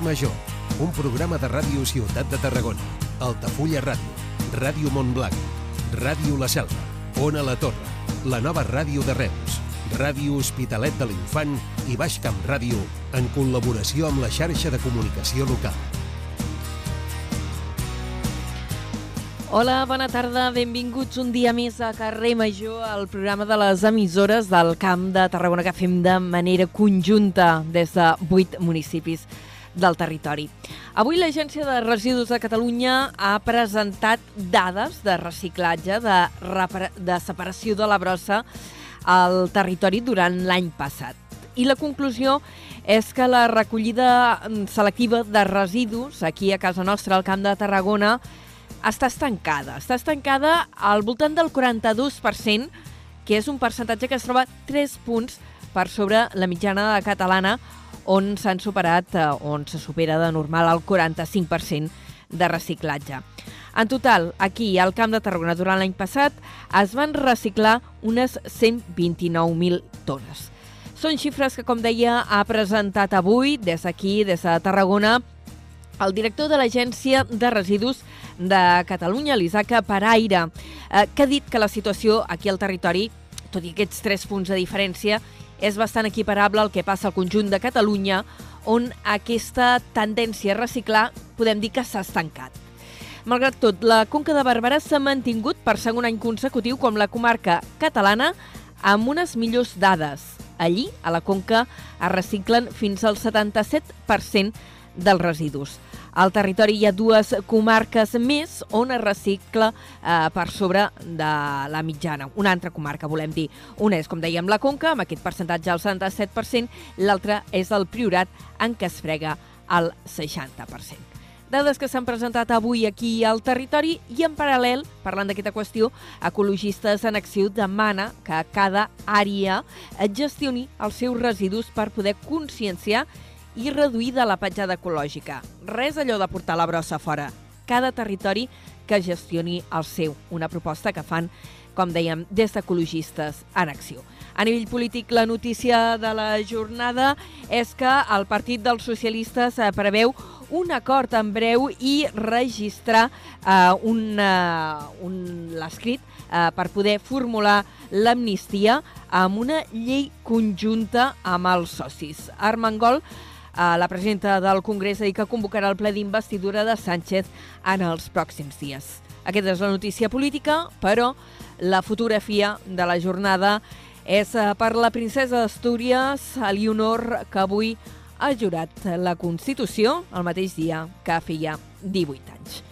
Carrer Major, un programa de ràdio Ciutat de Tarragona, Altafulla Ràdio, Ràdio Montblanc, Ràdio La Selva, Ona La Torre, la nova ràdio de Reus, Ràdio Hospitalet de l'Infant i Baix Camp Ràdio en col·laboració amb la xarxa de comunicació local. Hola, bona tarda, benvinguts un dia més a Carrer Major, al programa de les emissores del Camp de Tarragona que fem de manera conjunta des de vuit municipis del territori. Avui l'Agència de Residus de Catalunya ha presentat dades de reciclatge, de, de separació de la brossa al territori durant l'any passat. I la conclusió és que la recollida selectiva de residus aquí a casa nostra, al Camp de Tarragona, està estancada. Està estancada al voltant del 42%, que és un percentatge que es troba 3 punts per sobre la mitjana catalana, on s'han superat, eh, on se supera de normal el 45% de reciclatge. En total, aquí, al Camp de Tarragona, durant l'any passat, es van reciclar unes 129.000 tones. Són xifres que, com deia, ha presentat avui, des d'aquí, des de Tarragona, el director de l'Agència de Residus de Catalunya, l'Isaac Paraire, eh, que ha dit que la situació aquí al territori, tot i aquests tres punts de diferència, és bastant equiparable al que passa al conjunt de Catalunya, on aquesta tendència a reciclar podem dir que s'ha estancat. Malgrat tot, la Conca de Barberà s'ha mantingut per segon any consecutiu com la comarca catalana amb unes millors dades. Allí, a la Conca, es reciclen fins al 77% dels residus. Al territori hi ha dues comarques més on es recicla eh, per sobre de la mitjana. Una altra comarca, volem dir. Una és, com dèiem, la Conca, amb aquest percentatge al 77%, l'altra és el Priorat, en què es frega al 60% dades que s'han presentat avui aquí al territori i en paral·lel, parlant d'aquesta qüestió, Ecologistes en Acció demana que cada àrea gestioni els seus residus per poder conscienciar i reduir de la petjada ecològica. Res allò de portar la brossa fora. Cada territori que gestioni el seu. Una proposta que fan, com dèiem, des d'ecologistes en acció. A nivell polític, la notícia de la jornada és que el Partit dels Socialistes eh, preveu un acord en breu i registrar eh, un, uh, un l'escrit eh, per poder formular l'amnistia amb una llei conjunta amb els socis. Armengol Eh, la presidenta del Congrés ha dit que convocarà el ple d'investidura de Sánchez en els pròxims dies. Aquesta és la notícia política, però la fotografia de la jornada és eh, per la princesa d'Astúries, Elionor, que avui ha jurat la Constitució el mateix dia que feia 18 anys.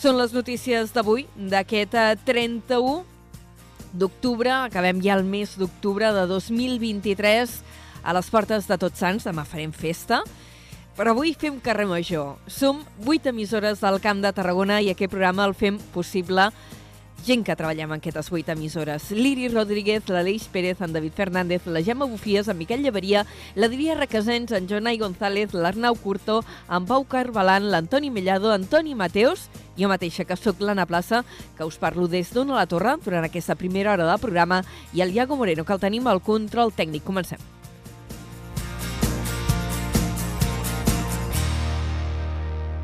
Són les notícies d'avui, d'aquest 31 eh, d'octubre, acabem ja el mes d'octubre de 2023, a les portes de Tots Sants, demà farem festa, però avui fem carrer major. Som vuit emissores del Camp de Tarragona i aquest programa el fem possible gent que treballem en aquestes vuit emissores. Liri Rodríguez, l'Aleix Pérez, en David Fernández, la Gemma Bufies, en Miquel Llevaria, l'Adrià Requesens, en Jonai González, l'Arnau Curto, en Pau Carbalan, l'Antoni Mellado, Antoni Mateos, jo mateixa, que sóc l'Anna Plaça, que us parlo des d'Ona la Torre durant aquesta primera hora del programa, i el Iago Moreno, que el tenim al control tècnic. Comencem.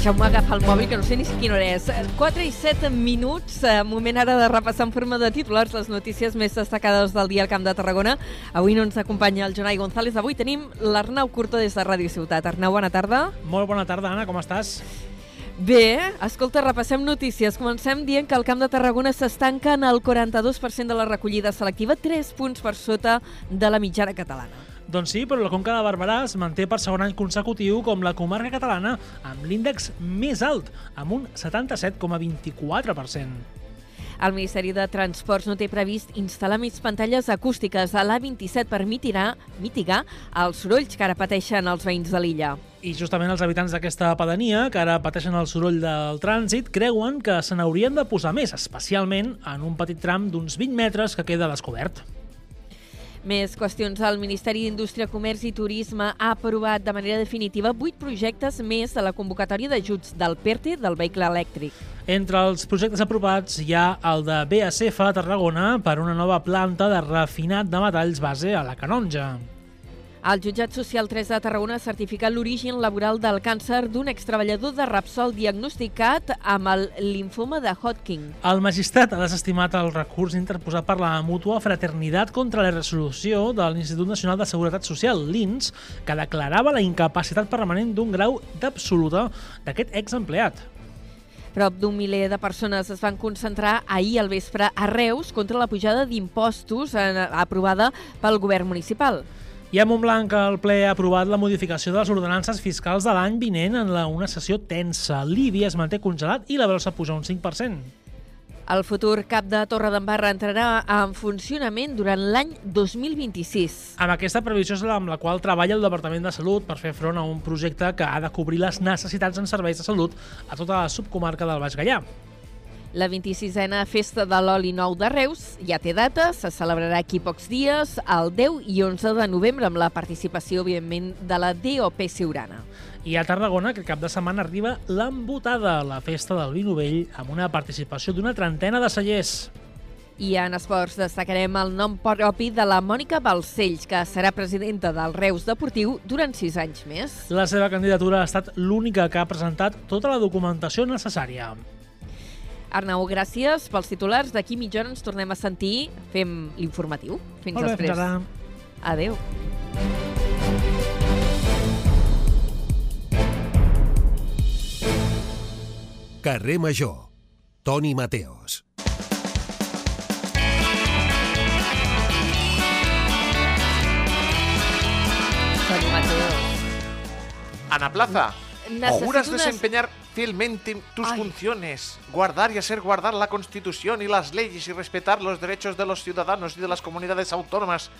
Deixeu-me agafar el mòbil, que no sé ni quina hora és. 4 i 7 minuts, eh, moment ara de repassar en forma de titulars les notícies més destacades del dia al Camp de Tarragona. Avui no ens acompanya el Jonai González, avui tenim l'Arnau Curto des de Ràdio Ciutat. Arnau, bona tarda. Molt bona tarda, Anna, com estàs? Bé, escolta, repassem notícies. Comencem dient que el Camp de Tarragona s'estanca en el 42% de la recollida selectiva, 3 punts per sota de la mitjana catalana. Doncs sí, però la Conca de Barberà es manté per segon any consecutiu com la comarca catalana amb l'índex més alt, amb un 77,24%. El Ministeri de Transports no té previst instal·lar més pantalles acústiques a l'A27 per mitigar, mitigar els sorolls que ara pateixen els veïns de l'illa. I justament els habitants d'aquesta pedania, que ara pateixen el soroll del trànsit, creuen que se n'haurien de posar més, especialment en un petit tram d'uns 20 metres que queda descobert. Més qüestions. El Ministeri d'Indústria, Comerç i Turisme ha aprovat de manera definitiva vuit projectes més de la convocatòria d'ajuts del PERTE del vehicle elèctric. Entre els projectes aprovats hi ha el de BASF a Tarragona per una nova planta de refinat de metalls base a la Canonja. El jutjat social 3 de Tarragona ha certificat l'origen laboral del càncer d'un extreballador de Rapsol diagnosticat amb el linfoma de Hodgkin. El magistrat ha desestimat el recurs interposat per la mútua Fraternitat contra la resolució de l'Institut Nacional de Seguretat Social, l'INS, que declarava la incapacitat permanent d'un grau d'absoluta d'aquest exempleat. Prop d'un miler de persones es van concentrar ahir al vespre a Reus contra la pujada d'impostos aprovada pel govern municipal. I a Montblanc el ple ha aprovat la modificació de les ordenances fiscals de l'any vinent en la, una sessió tensa. L'IBI es manté congelat i la bolsa puja un 5%. El futur cap de Torre d'Embarra entrarà en funcionament durant l'any 2026. Amb aquesta previsió és amb la qual treballa el Departament de Salut per fer front a un projecte que ha de cobrir les necessitats en serveis de salut a tota la subcomarca del Baix Gallà. La 26a Festa de l'Oli Nou de Reus ja té data, se celebrarà aquí pocs dies, el 10 i 11 de novembre, amb la participació, evidentment, de la DOP Siurana. I a Tarragona, que cap de setmana arriba l'embotada, la festa del vi novell, amb una participació d'una trentena de cellers. I en esports destacarem el nom propi de la Mònica Balcells, que serà presidenta del Reus Deportiu durant sis anys més. La seva candidatura ha estat l'única que ha presentat tota la documentació necessària. Arnau, gràcies pels titulars. D'aquí mitja hora ens tornem a sentir. Fem l'informatiu. Fins Molt bé, després. fins ara. Adéu. Carrer Major. Toni Mateos. Toni Mateo. Ana Plaza, Necessito juras unes- desempeñar fielmente tus Ay. funciones, guardar y hacer guardar la Constitución y las leyes y respetar los derechos de los ciudadanos y de las comunidades autónomas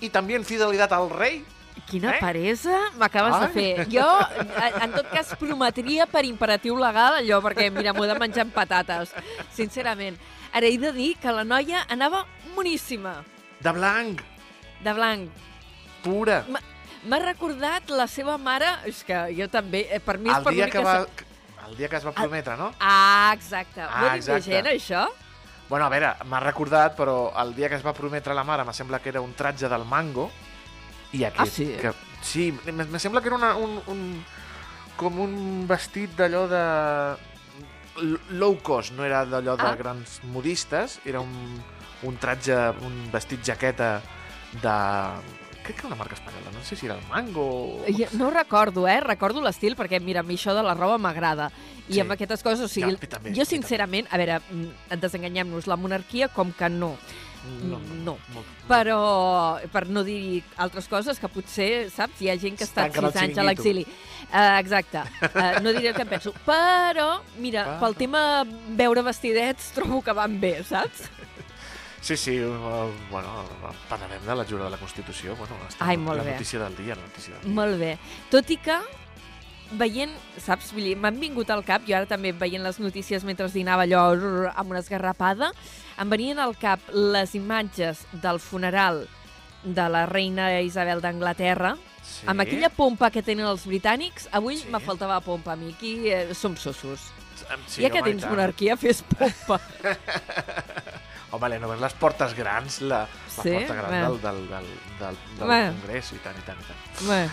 y también fidelidad al rey? Quina Eh? peresa m'acabes de fer. Jo, en- tot cas, prometria per imperatiu legal allò, perquè, mira, m'ho he de menjar amb patates, sincerament. Ara he de dir que la noia anava moníssima, De blanc, de blanc. pura. M'ha recordat la seva mare, és que jo també, eh, per mi és El per que va, el dia que es va prometre, no? Ah, exacte. Ah, Ho ha dit exacte. gent, això? Bueno, a veure, m'ha recordat, però el dia que es va prometre la mare, me sembla que era un tratge del mango, i aquest... Ah, sí? Que, sí, me, sembla que era una, un, un, com un vestit d'allò de... low cost, no era d'allò de Ah. grans modistes, era un, un tratge, un vestit jaqueta de... Crec que era una marca espanyola, no sé si era el Mango... o- Jo no recordo, eh? Recordo l'estil, perquè, mira, a mi això de la roba m'agrada. I Sí. amb aquestes coses, o sigui, Ja, també, jo sincerament, a veure, mm, desenganyem-nos, la monarquia com que no. No, no. molt- Però, per no dir altres coses, que potser, saps, hi ha gent que ha estat Tanquen el sis anys a l'exili. Uh, exacte. Uh, no diré el que em penso. Però, mira, Però. pel tema veure vestidets, trobo que van bé, saps? Sí, sí, uh, bueno, parlarem de la jura de la Constitució. Bueno, està Ai, molt la bé. notícia del dia, la notícia del dia. Molt bé. Tot i que veient, saps, vull dir, m'han vingut al cap, jo ara també veient les notícies mentre dinava allò rrr, amb una esgarrapada, em venien al cap les imatges del funeral de la reina Isabel d'Anglaterra, Sí. amb aquella pompa que tenen els britànics, avui Sí. me faltava pompa a mi, aquí eh, som sossos. Sí, ja que home, tens monarquia, fes pompa. Home, no ves les portes grans, la, la Sí? porta gran Bueno. del, del, del, del, del Bueno. Congrés, i tant, i tant, i tant. Bé,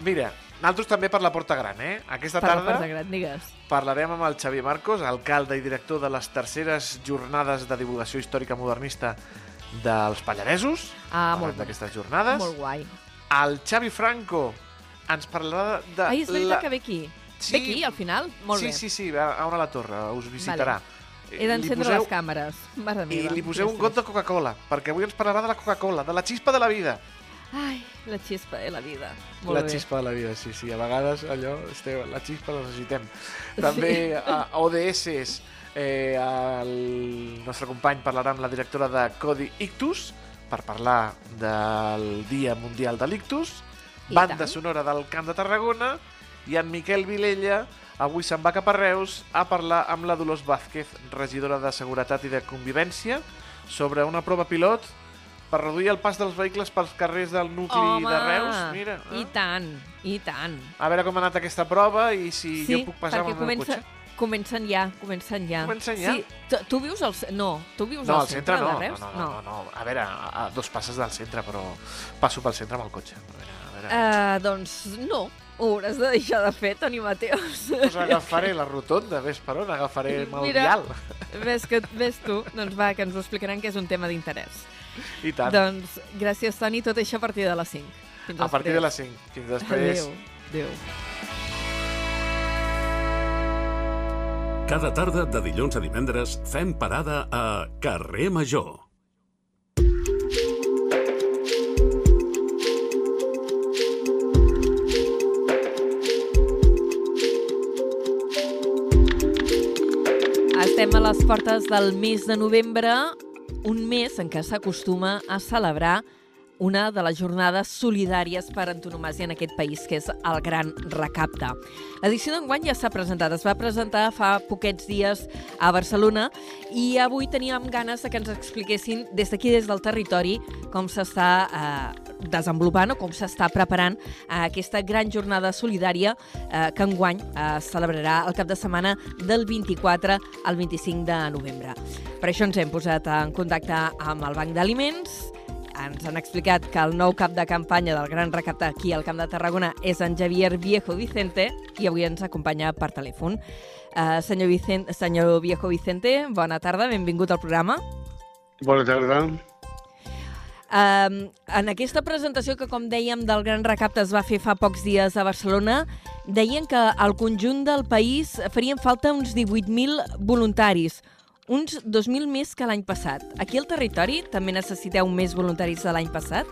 Mira, nosaltres també per la porta gran, eh? Aquesta per la tarda porta gran, digues. parlarem amb el Xavi Marcos, alcalde i director de les terceres jornades de divulgació històrica modernista dels Pallaresos. Ah, molt d'aquestes jornades. Molt guai. El Xavi Franco ens parlarà de... Ai, és veritat la... que ve aquí. Sí. Ve aquí, al final? Molt sí, bé. sí, sí, a a una la torre, us visitarà. He d'encendre poseu- les càmeres. Mare I meva. li poseu un got de Coca-Cola, perquè avui ens parlarà de la Coca-Cola, de la xispa de la vida. Ai, la xispa de la vida. Molt la bé. xispa de la vida, sí, sí. A vegades allò, esteu, la xispa la necessitem. També a ODS, eh, el nostre company parlarà amb la directora de Codi Ictus per parlar del Dia Mundial de l'Ictus, I banda sonora del Camp de Tarragona, i en Miquel Vilella avui se'n va cap a Reus a parlar amb la Dolors Vázquez, regidora de Seguretat i de Convivència, sobre una prova pilot per reduir el pas dels vehicles pels carrers del nucli Home, de Reus, mira. i Eh? tant, i tant. A veure com ha anat aquesta prova i si sí, jo puc passar amb el comença, cotxe. comencen ja, comencen ja. Comencen ja? Sí, tu, tu vius al... No, tu vius No, al al centre no. de No, Reus? no, no, no, no. A veure, a, a dos passes del centre, però passo pel centre amb el cotxe. A veure, a veure. Uh, doncs no, ho hauràs de deixar de fer, Toni Mateus. Pues agafaré la rotonda, ves per on, agafaré el Mira. dial. ves, que, ves tu? Doncs va, que ens ho explicaran, que és un tema d'interès. I tant. Doncs gràcies, Toni, tot això a partir de les 5. Fins a partir de després. les 5. Fins després. Adéu. Adéu. Cada tarda de dilluns a divendres fem parada a Carrer Major. Estem a les portes del mes de novembre, un mes en què s'acostuma a celebrar una de les jornades solidàries per antonomàsia en aquest país, que és el Gran Recapte. L'edició d'enguany ja s'ha presentat, es va presentar fa poquets dies a Barcelona i avui teníem ganes de que ens expliquessin des d'aquí, des del territori, com s'està eh, desenvolupant o com s'està preparant eh, aquesta gran jornada solidària eh, que enguany eh, celebrarà el cap de setmana del 24 al 25 de novembre. Per això ens hem posat en contacte amb el Banc d'Aliments, ens han explicat que el nou cap de campanya del Gran Recapte aquí al Camp de Tarragona és en Javier Viejo Vicente i avui ens acompanya per telèfon. Uh, senyor, Vicent, senyor Viejo Vicente, bona tarda, benvingut al programa. Bona tarda. Uh, en aquesta presentació que, com dèiem, del Gran Recapte es va fer fa pocs dies a Barcelona, deien que al conjunt del país farien falta uns 18.000 voluntaris, uns 2.000 més que l'any passat. Aquí al territori també necessiteu més voluntaris de l'any passat?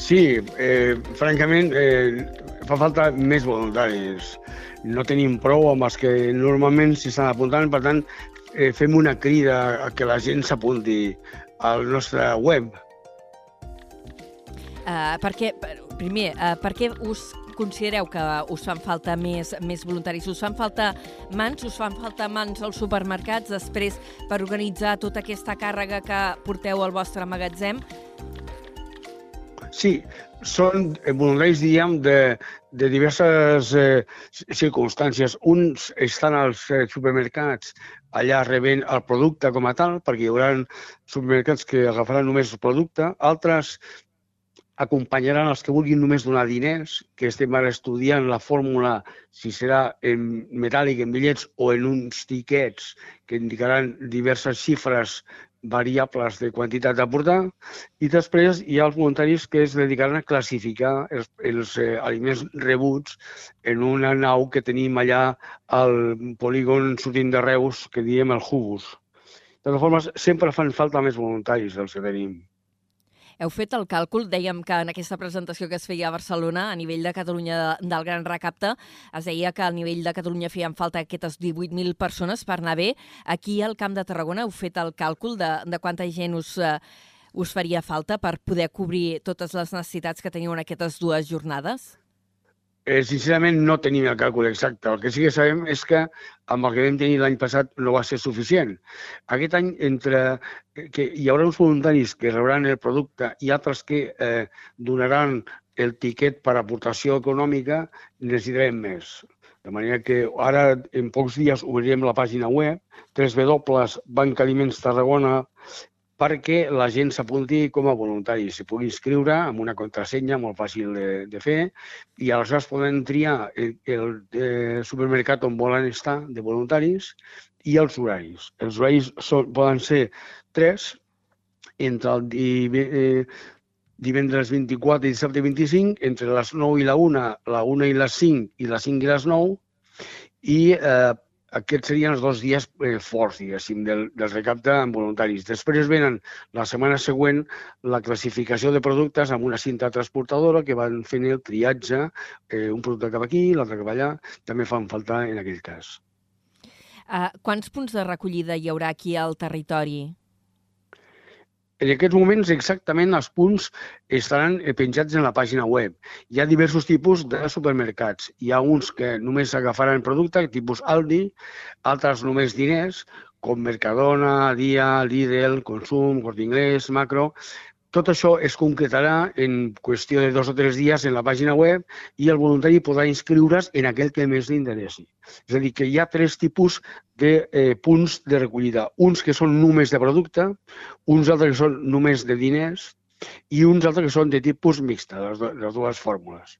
Sí, eh, francament, eh, fa falta més voluntaris. No tenim prou amb els que normalment s'hi estan apuntant, per tant, eh, fem una crida a que la gent s'apunti al nostre web. Uh, perquè, per- primer, uh, per què us considereu que us fan falta més, més voluntaris? Us fan falta mans? Us fan falta mans als supermercats després per organitzar tota aquesta càrrega que porteu al vostre magatzem? Sí, són voluntaris, diríem, de, de diverses eh, circumstàncies. Uns estan als eh, supermercats allà rebent el producte com a tal, perquè hi haurà supermercats que agafaran només el producte, altres acompanyaran els que vulguin només donar diners, que estem ara estudiant la fórmula, si serà en metàl·lic, en bitllets o en uns tiquets que indicaran diverses xifres variables de quantitat a portar, i després hi ha els voluntaris que es dedicaran a classificar els, els eh, aliments rebuts en una nau que tenim allà al polígon sortint de Reus, que diem el Hubus. De totes formes, sempre fan falta més voluntaris dels que tenim. Heu fet el càlcul, dèiem que en aquesta presentació que es feia a Barcelona, a nivell de Catalunya de- del Gran Recapte, es deia que al nivell de Catalunya feien falta aquestes 18.000 persones per anar bé. Aquí al Camp de Tarragona heu fet el càlcul de, de quanta gent us, eh, us faria falta per poder cobrir totes les necessitats que teniu en aquestes dues jornades? Eh, sincerament, no tenim el càlcul exacte. El que sí que sabem és que amb el que vam tenir l'any passat no va ser suficient. Aquest any, entre que hi haurà uns voluntaris que rebran el producte i altres que eh, donaran el tiquet per aportació econòmica, necessitarem més. De manera que ara, en pocs dies, obrirem la pàgina web, www.bancalimentstarragona perquè la gent s'apunti com a voluntari, s'hi pugui inscriure amb una contrasenya molt fàcil de, de fer i aleshores poden triar el, el, el supermercat on volen estar de voluntaris i els horaris. Els horaris són, poden ser tres, entre el eh, divendres 24 i dissabte 25, entre les 9 i la 1, la 1 i les 5 i les 5 i les 9, i eh, aquests serien els dos dies eh, forts, diguéssim, del, del recapte amb voluntaris. Després venen la setmana següent la classificació de productes amb una cinta transportadora que van fent el triatge, eh, un producte cap aquí, l'altre cap allà, també fan falta en aquell cas. Uh, quants punts de recollida hi haurà aquí al territori? En aquests moments exactament els punts estaran eh, penjats en la pàgina web. Hi ha diversos tipus de supermercats. Hi ha uns que només agafaran producte, tipus Aldi, altres només diners, com Mercadona, Dia, Lidl, Consum, Corte Inglés, Macro, tot això es concretarà en qüestió de dos o tres dies en la pàgina web i el voluntari podrà inscriure's en aquell que més li interessi. És a dir, que hi ha tres tipus de eh, punts de recollida. Uns que són només de producte, uns altres que són només de diners i uns altres que són de tipus mixta, les, les dues fórmules.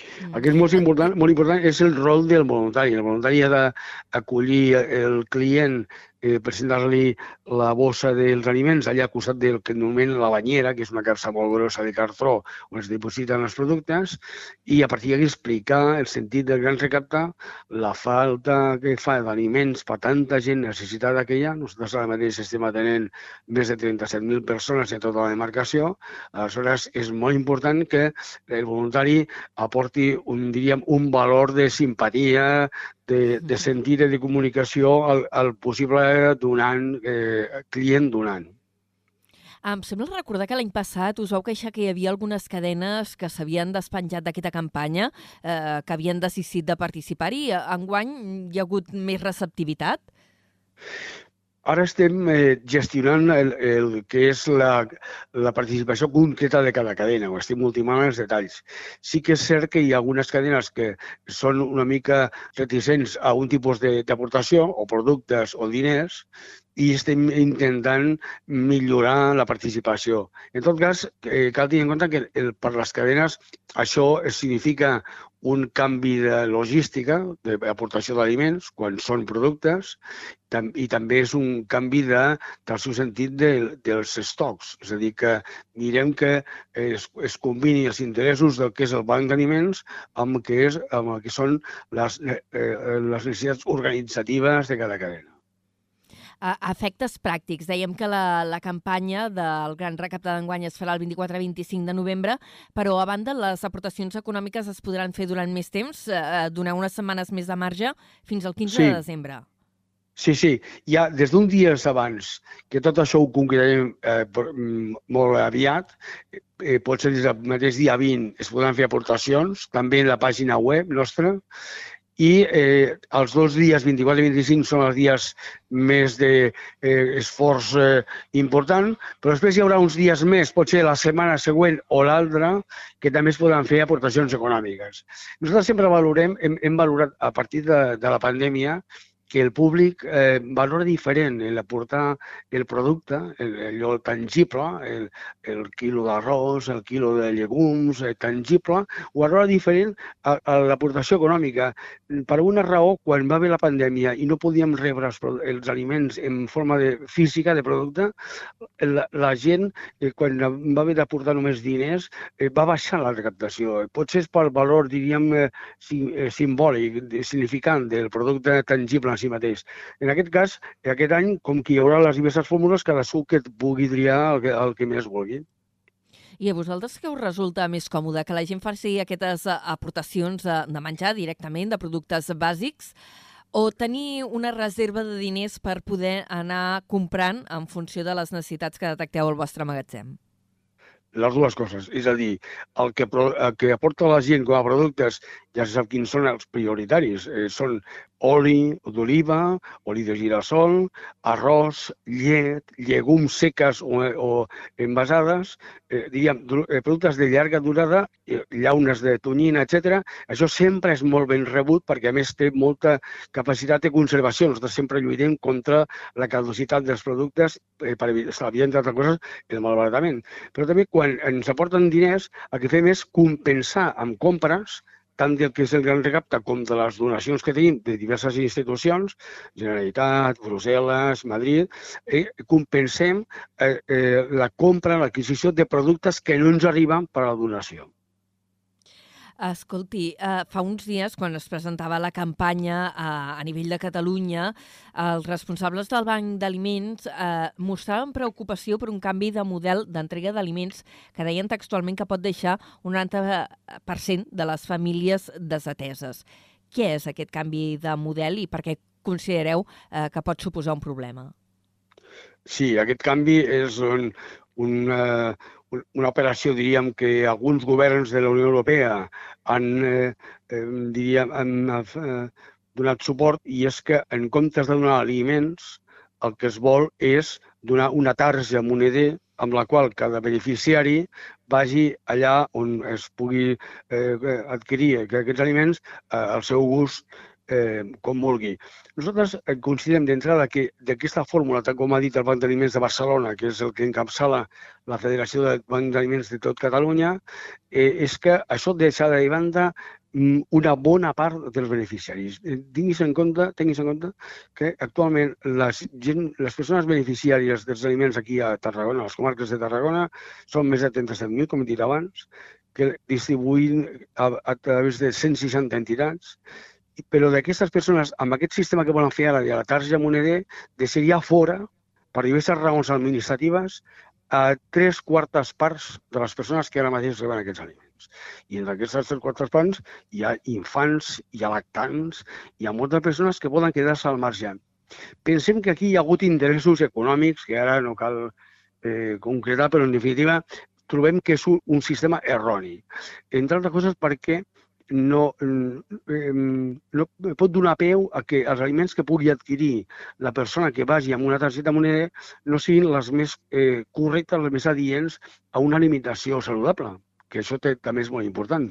Mm. És molt important, molt important és el rol del voluntari. El voluntari ha d'acollir el client eh, presentar-li la bossa dels aliments allà al costat del que anomenen la banyera, que és una capsa molt grossa de cartró on es depositen els productes, i a partir d'aquí explicar el sentit del gran recaptar, la falta que fa d'aliments per tanta gent necessitada que hi ha. Nosaltres ara mateix estem atenent més de 37.000 persones en tota la demarcació. Aleshores, és molt important que el voluntari aporti un, diríem, un valor de simpatia, de, de sentit de comunicació al, al possible donant, eh, client donant. Em sembla recordar que l'any passat us vau queixar que hi havia algunes cadenes que s'havien despenjat d'aquesta campanya, eh, que havien desistit de participar-hi. Enguany hi ha hagut més receptivitat? Ara estem eh, gestionant el, el que és la, la participació concreta de cada cadena, o estem ultimant els detalls. Sí que és cert que hi ha algunes cadenes que són una mica reticents a un tipus d'aportació, o productes o diners, i estem intentant millorar la participació. En tot cas, eh, cal tenir en compte que el, per les cadenes això significa un canvi de logística, d'aportació d'aliments, quan són productes, i també és un canvi de, del seu sentit de, dels estocs. És a dir, que mirem que es, es combini els interessos del que és el banc d'aliments amb, que és, amb el que són les, eh, eh les necessitats organitzatives de cada cadena. A efectes pràctics, dèiem que la, la campanya del Gran Recapte d'enguany es farà el 24-25 de novembre, però a banda les aportacions econòmiques es podran fer durant més temps, eh, donar unes setmanes més de marge fins al 15 sí. de desembre. Sí, sí, ja des d'un dia abans, que tot això ho concretarem eh, mm, molt aviat, eh, pot ser des del mateix dia 20 es podran fer aportacions, també en la pàgina web nostra, i eh, els dos dies 24 i 25 són els dies més d'esforç de, eh, eh, important, però després hi haurà uns dies més, potser la setmana següent o l'altra, que també es poden fer aportacions econòmiques. Nosaltres sempre valorem, hem, hem valorat a partir de, de la pandèmia, que el públic eh, valora diferent en aportar el producte, el, allò tangible, el, el quilo d'arròs, el quilo de llegums, el tangible, ho valora diferent a, a l'aportació econòmica. Per una raó, quan va haver la pandèmia i no podíem rebre els, els aliments en forma de, física de producte, la, la gent, eh, quan va haver d'aportar només diners, eh, va baixar la recaptació. Potser és pel valor, diríem, eh, eh simbòlic, significant del producte tangible si mateix. En aquest cas, aquest any, com que hi haurà les diverses fórmules, cadascú que pugui triar el que, el que més vulgui. I a vosaltres què us resulta més còmode? Que la gent faci aquestes eh, aportacions de, de menjar directament, de productes bàsics, o tenir una reserva de diners per poder anar comprant en funció de les necessitats que detecteu al vostre magatzem? les dues coses. És a dir, el que, el que aporta la gent com a productes ja se sap quins són els prioritaris. Eh, són oli d'oliva, oli de girassol, arròs, llet, llegums seques o, o envasades, eh, diríem, eh, productes de llarga durada, eh, llaunes de tonyina, etc. Això sempre és molt ben rebut perquè, a més, té molta capacitat de conservació. Nosaltres sempre lluitem contra la caducitat dels productes eh, per evitar, entre altres coses, el malbaratament. Però també, quan ens aporten diners, el que fem és compensar amb compres tant del que és el gran recapte com de les donacions que tenim de diverses institucions, Generalitat, Brussel·les, Madrid, eh, compensem eh, eh, la compra, l'adquisició de productes que no ens arriben per a la donació. Escolti, eh, fa uns dies, quan es presentava la campanya eh, a nivell de Catalunya, els responsables del Banc d'Aliments eh, mostraven preocupació per un canvi de model d'entrega d'aliments que deien textualment que pot deixar un 90% de les famílies desateses. Què és aquest canvi de model i per què considereu eh, que pot suposar un problema? Sí, aquest canvi és un, un, uh, una operació, diríem, que alguns governs de la Unió Europea han, eh, eh, diríem, han eh, donat suport i és que en comptes de donar aliments, el que es vol és donar una tarja moneder amb la qual cada beneficiari vagi allà on es pugui eh, adquirir aquests aliments eh, al seu gust eh, com vulgui. Nosaltres eh, considerem d'entrada que d'aquesta fórmula, tal com ha dit el Banc d'Aliments de Barcelona, que és el que encapçala la Federació de Banc d'Aliments de tot Catalunya, eh, és que això deixa de banda mm, una bona part dels beneficiaris. Eh, tinguis en compte, tinguis en compte que actualment les, gent, les persones beneficiàries dels aliments aquí a Tarragona, a les comarques de Tarragona, són més de 37.000, com he dit abans, que distribuïn a, a través de 160 entitats però d'aquestes persones, amb aquest sistema que volen fer ara de la tarja moneder, deixaria fora, per diverses raons administratives, a tres quartes parts de les persones que ara mateix reben aquests aliments. I entre aquestes tres quartes parts hi ha infants, hi ha lactants, hi ha moltes persones que poden quedar-se al marge. Pensem que aquí hi ha hagut interessos econòmics, que ara no cal eh, concretar, però en definitiva trobem que és un, un sistema erroni. Entre altres coses perquè no, eh, no pot donar peu a que els aliments que pugui adquirir la persona que vagi amb una targeta moneda no siguin les més eh, correctes, les més adients a una alimentació saludable, que això té, també és molt important.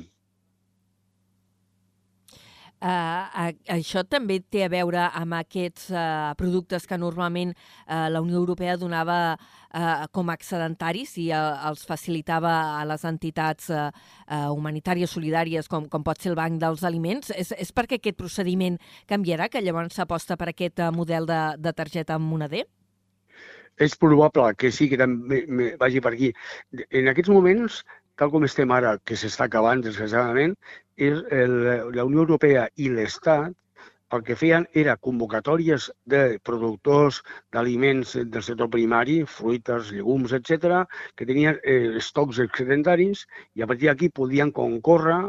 Uh, això també té a veure amb aquests uh, productes que normalment uh, la Unió Europea donava uh, com a excedentaris i uh, els facilitava a les entitats uh, uh, humanitàries solidàries com, com pot ser el Banc dels Aliments. És, és perquè aquest procediment canviarà, que llavors s'aposta per aquest uh, model de, de targeta moneder? És probable que sí, que també vagi per aquí. En aquests moments tal com estem ara, que s'està acabant, desgraciadament, és el, la Unió Europea i l'Estat el que feien era convocatòries de productors d'aliments del sector primari, fruites, llegums, etc, que tenien eh, estocs excedentaris i a partir d'aquí podien concórrer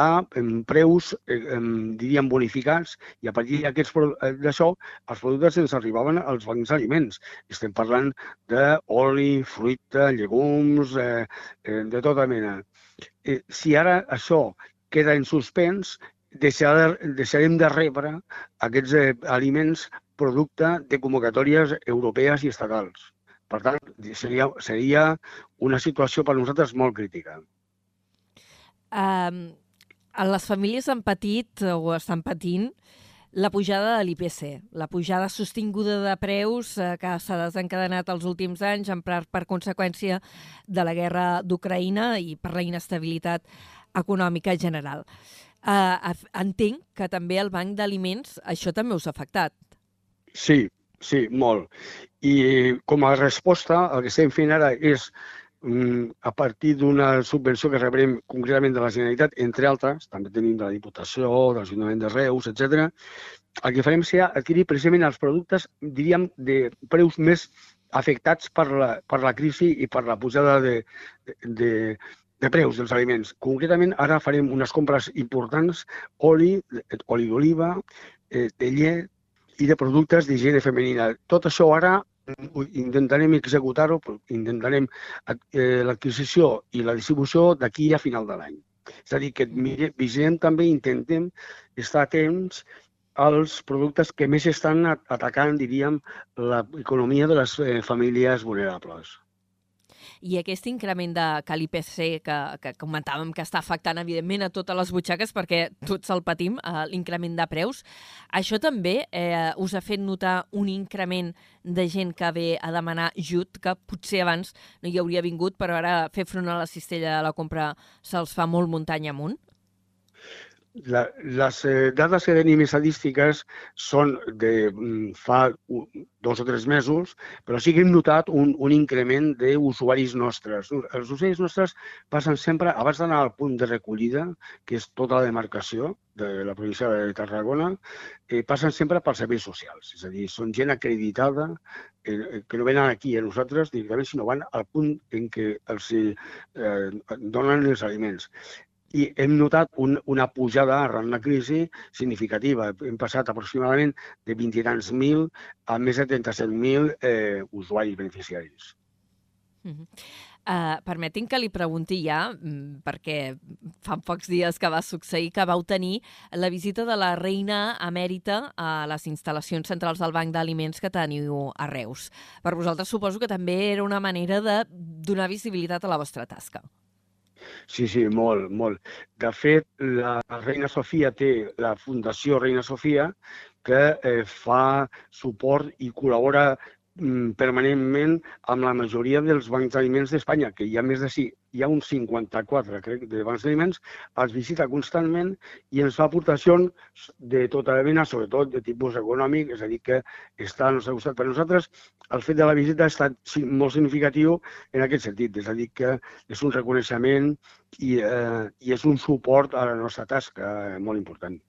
a en preus, eh, diríem, bonificats i a partir eh, d'això els productes ens arribaven als bancs d'aliments. Estem parlant d'oli, fruita, llegums, eh, eh, de tota mena. Eh, si ara això queda en suspens, deixar, deixarem de rebre aquests eh, aliments producte de convocatòries europees i estatals. Per tant, seria, seria una situació per nosaltres molt crítica. Um, les famílies han patit o estan patint la pujada de l'IPC, la pujada sostinguda de preus eh, que s'ha desencadenat els últims anys en part per conseqüència de la guerra d'Ucraïna i per la inestabilitat econòmica general. Uh, entenc que també el Banc d'Aliments això també us ha afectat. Sí, sí, molt. I com a resposta, el que estem fent ara és mm, a partir d'una subvenció que rebrem concretament de la Generalitat, entre altres, també tenim de la Diputació, de l'Ajuntament de Reus, etc. el que farem serà adquirir precisament els productes, diríem, de preus més afectats per la, per la crisi i per la pujada de, de, de preus dels aliments. Concretament, ara farem unes compres importants, oli, oli d'oliva, eh, de llet i de productes d'higiene femenina. Tot això ara intentarem executar-ho, intentarem eh, l'adquisició i la distribució d'aquí a final de l'any. És a dir, que vigilem també, intentem estar atents als productes que més estan atacant, diríem, l'economia de les eh, famílies vulnerables i aquest increment de que l'IPC que, que comentàvem que està afectant evidentment a totes les butxaques perquè tots el patim, eh, l'increment de preus, això també eh, us ha fet notar un increment de gent que ve a demanar jut, que potser abans no hi hauria vingut, però ara fer front a la cistella de la compra se'ls fa molt muntanya amunt? La, les eh, dades que tenim estadístiques són de mm, fa dos o tres mesos, però sí que hem notat un, un increment d'usuaris nostres. Els usuaris nostres passen sempre, abans d'anar al punt de recollida, que és tota la demarcació de la província de Tarragona, eh, passen sempre pels serveis socials. És a dir, són gent acreditada eh, que no venen aquí a nosaltres directament, sinó van al punt en què els eh, donen els aliments i hem notat un, una pujada arran la crisi significativa. Hem passat aproximadament de 20 i tants mil a més de 37.000 eh, usuaris beneficiaris. Uh -huh. Uh, permetin que li pregunti ja, mm, perquè fa pocs dies que va succeir que vau tenir la visita de la reina emèrita a les instal·lacions centrals del Banc d'Aliments que teniu a Reus. Per vosaltres suposo que també era una manera de donar visibilitat a la vostra tasca. Sí, sí, molt, molt. De fet, la reina Sofia té la Fundació Reina Sofia que eh, fa suport i col·labora Mm, permanentment amb la majoria dels bancs d'aliments d'Espanya, que hi ha més de hi ha uns 54, crec, de bancs d'aliments, els visita constantment i ens fa aportacions de tota la mena, sobretot de tipus econòmic, és a dir, que està al nostre costat. Per nosaltres, el fet de la visita ha estat molt significatiu en aquest sentit, és a dir, que és un reconeixement i, eh, i és un suport a la nostra tasca eh, molt important.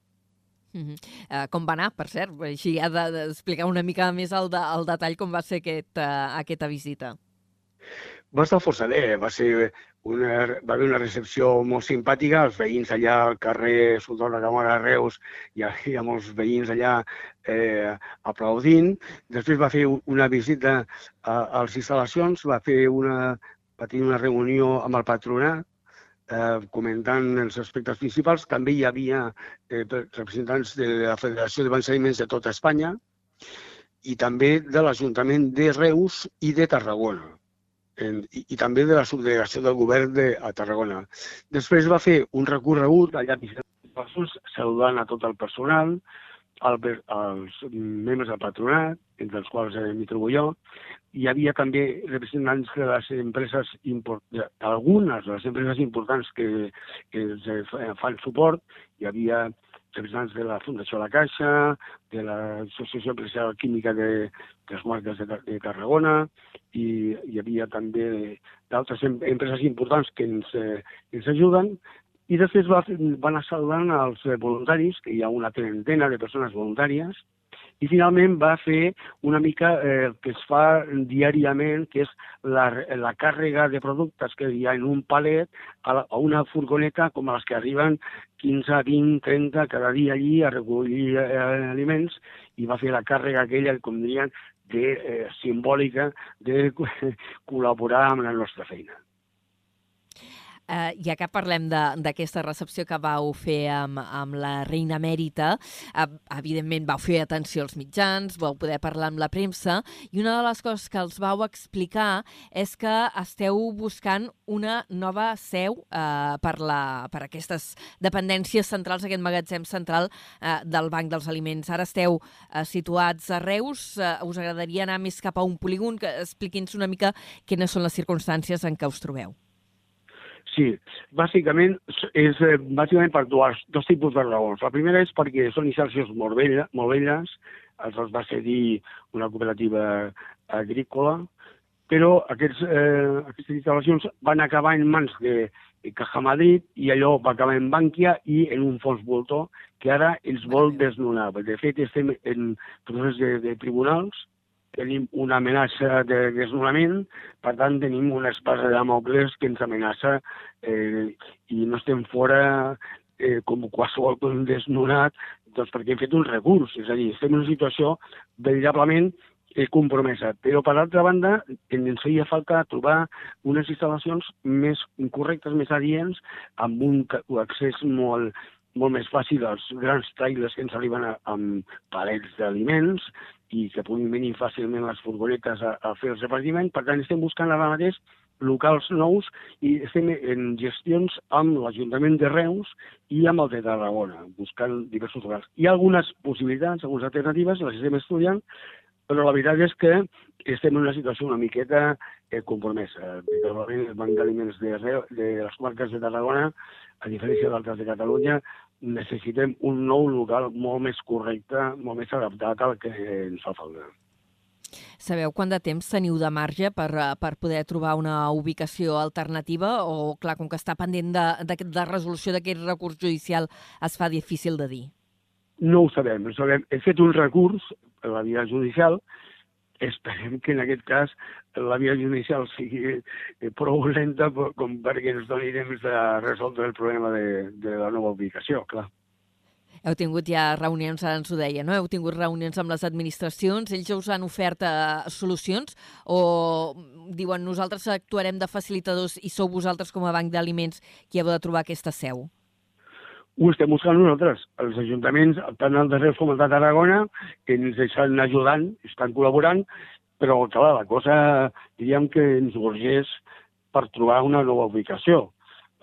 Uh -huh. uh, com va anar, per cert? Així ha d'explicar una mica més el, de, el detall com va ser aquest, uh, aquesta visita. Va estar força bé, va ser una, va haver una recepció molt simpàtica, els veïns allà al carrer Sultó de Camara Reus, hi ha, hi ha molts veïns allà eh, aplaudint. Després va fer una visita a, a les instal·lacions, va fer una, va tenir una reunió amb el patronat, eh, comentant els aspectes principals. També hi havia eh, representants de la Federació de Bancs de tota Espanya i també de l'Ajuntament de Reus i de Tarragona. En, i, i també de la subdelegació del govern de a Tarragona. Després va fer un recorregut allà a saludant a tot el personal, el, els membres del patronat, entre els quals eh, m'hi trobo jo, hi havia també representants de les empreses, algunes de les empreses importants que, que ens eh, fan suport, hi havia representants de la Fundació La Caixa, de l'Associació Empresarial Química de, de les Marques de, de Tarragona, i hi havia també d'altres empreses importants que ens, eh, ens ajuden, i després va, van a saludar els voluntaris, que hi ha una trentena de persones voluntàries, i finalment va fer una mica eh, que es fa diàriament, que és la, la càrrega de productes que hi ha en un palet a, la, a una furgoneta com les que arriben 15, 20, 30 cada dia allí a recollir eh, aliments i va fer la càrrega aquella, com dirien, de, eh, simbòlica de col·laborar amb la nostra feina. Eh, ja que parlem d'aquesta recepció que vau fer amb, amb la reina Mèrita, eh, evidentment vau fer atenció als mitjans, vau poder parlar amb la premsa, i una de les coses que els vau explicar és que esteu buscant una nova seu eh, per, la, per aquestes dependències centrals, aquest magatzem central eh, del Banc dels Aliments. Ara esteu eh, situats a Reus, eh, us agradaria anar més cap a un polígon, que expliqui'ns una mica quines són les circumstàncies en què us trobeu. Sí, bàsicament és eh, bàsicament per dos, dos tipus de raons. La primera és perquè són instal·lacions molt, vella, molt velles, els va cedir una cooperativa agrícola, però aquests, eh, aquestes instal·lacions van acabar en mans de, de Caja Madrid i allò va acabar en Bànquia i en un fons voltor que ara ens vol desnonar. De fet, estem en procés de, de tribunals tenim una amenaça de desnonament, per tant tenim una espasa de Damocles que ens amenaça eh, i no estem fora eh, com qualsevol desnonat doncs perquè hem fet un recurs, és a dir, estem en una situació veritablement eh, compromesa. Però, per altra banda, ens feia falta trobar unes instal·lacions més correctes, més adients, amb un accés molt, molt més fàcil als grans trailers que ens arriben a, amb palets d'aliments i que puguin venir fàcilment les furgonetes a, a fer el repartiment. Per tant, estem buscant ara mateix locals nous i estem en gestions amb l'Ajuntament de Reus i amb el de Tarragona, buscant diversos locals. Hi ha algunes possibilitats, algunes alternatives, les estem estudiant, però la veritat és que estem en una situació una miqueta eh, compromesa. El Banc d'Aliments de, de les comarques de Tarragona, a diferència d'altres de Catalunya, necessitem un nou local molt més correcte, molt més adaptat al que ens fa falta. Sabeu quant de temps teniu de marge per, eh, per poder trobar una ubicació alternativa o, clar, com que està pendent de, de, de resolució d'aquest recurs judicial, es fa difícil de dir? No ho sabem. No ho sabem. He fet un recurs a la via judicial esperem que en aquest cas la via judicial sigui eh, prou lenta com perquè ens doni temps de resoldre el problema de, de la nova ubicació, clar. Heu tingut ja reunions, ara ens ho deia, no? Heu tingut reunions amb les administracions, ells us han ofert eh, solucions o diuen nosaltres actuarem de facilitadors i sou vosaltres com a banc d'aliments qui heu de trobar aquesta seu? Ho estem buscant nosaltres. Els ajuntaments, tant el de Reus com el de Tarragona, que ens estan ajudant, estan col·laborant, però, clar, la cosa, diríem que ens urgeix per trobar una nova ubicació.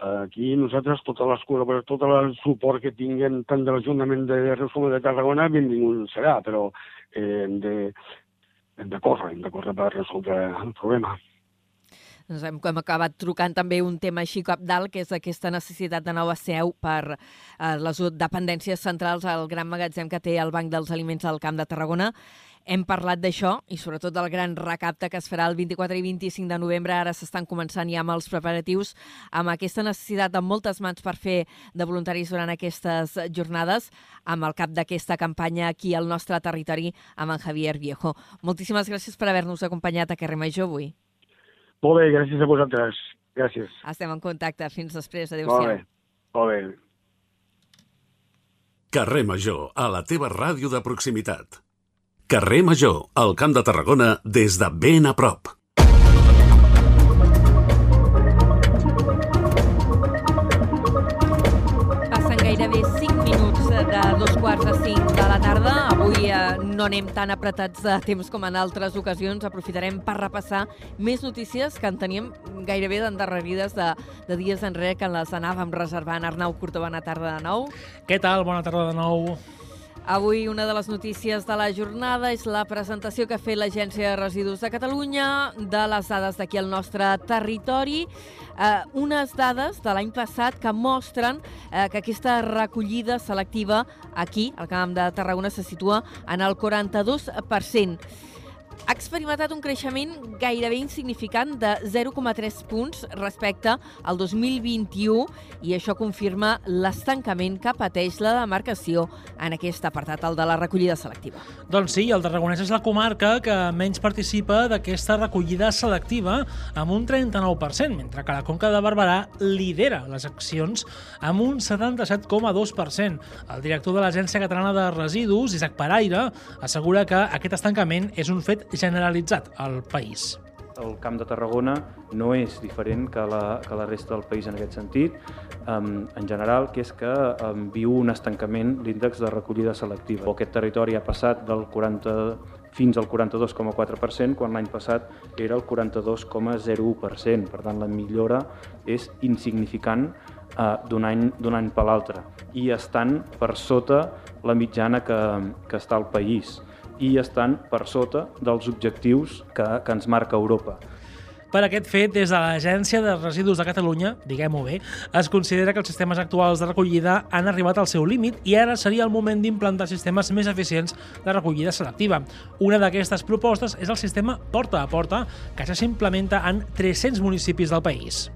Aquí nosaltres, totes les col·laboracions, tot el suport que tinguem tant de l'Ajuntament de Reus com de Tarragona, benvingut serà, però eh, hem, de, hem de córrer, hem de córrer per resoldre el problema. Doncs hem, hem acabat trucant també un tema així cap dalt, que és aquesta necessitat de nova seu per eh, les dependències centrals al gran magatzem que té el Banc dels Aliments al Camp de Tarragona. Hem parlat d'això i sobretot del gran recapte que es farà el 24 i 25 de novembre. Ara s'estan començant ja amb els preparatius, amb aquesta necessitat de moltes mans per fer de voluntaris durant aquestes jornades, amb el cap d'aquesta campanya aquí al nostre territori, amb en Javier Viejo. Moltíssimes gràcies per haver-nos acompanyat a Carrer Major avui. Molt bé, gràcies a vosaltres. Gràcies. Estem en contacte. Fins després. Molt Adéu-siau. bé. Molt bé. Carrer Major, a la teva ràdio de proximitat. Carrer Major, al Camp de Tarragona, des de ben a prop. Passen gairebé 5 minuts de dos quarts de 5 de la tarda. Eh, no anem tan apretats de temps com en altres ocasions. Aprofitarem per repassar més notícies que en teníem gairebé d'endarrerides de, de dies enrere que les anàvem reservant. Arnau Curto, bona tarda de nou. Què tal? Bona tarda de nou. Avui una de les notícies de la jornada és la presentació que ha fet l'Agència de Residus de Catalunya de les dades d'aquí al nostre territori. Eh, unes dades de l'any passat que mostren eh, que aquesta recollida selectiva aquí, al Camp de Tarragona, se situa en el 42% ha experimentat un creixement gairebé insignificant de 0,3 punts respecte al 2021 i això confirma l'estancament que pateix la demarcació en aquest apartat, el de la recollida selectiva. Doncs sí, el Tarragonès és la comarca que menys participa d'aquesta recollida selectiva amb un 39%, mentre que la Conca de Barberà lidera les accions amb un 77,2%. El director de l'Agència Catalana de Residus, Isaac Paraire, assegura que aquest estancament és un fet generalitzat al país. El Camp de Tarragona no és diferent que la, que la resta del país en aquest sentit, um, en general, que és que um, viu un estancament l'índex de recollida selectiva. Aquest territori ha passat del 40 fins al 42,4%, quan l'any passat era el 42,01%. Per tant, la millora és insignificant uh, d'un any, any per l'altre. I estan per sota la mitjana que, que està al país i estan per sota dels objectius que, que ens marca Europa. Per aquest fet, des de l'Agència de Residus de Catalunya, diguem-ho bé, es considera que els sistemes actuals de recollida han arribat al seu límit i ara seria el moment d'implantar sistemes més eficients de recollida selectiva. Una d'aquestes propostes és el sistema porta a porta, que ja s'implementa en 300 municipis del país.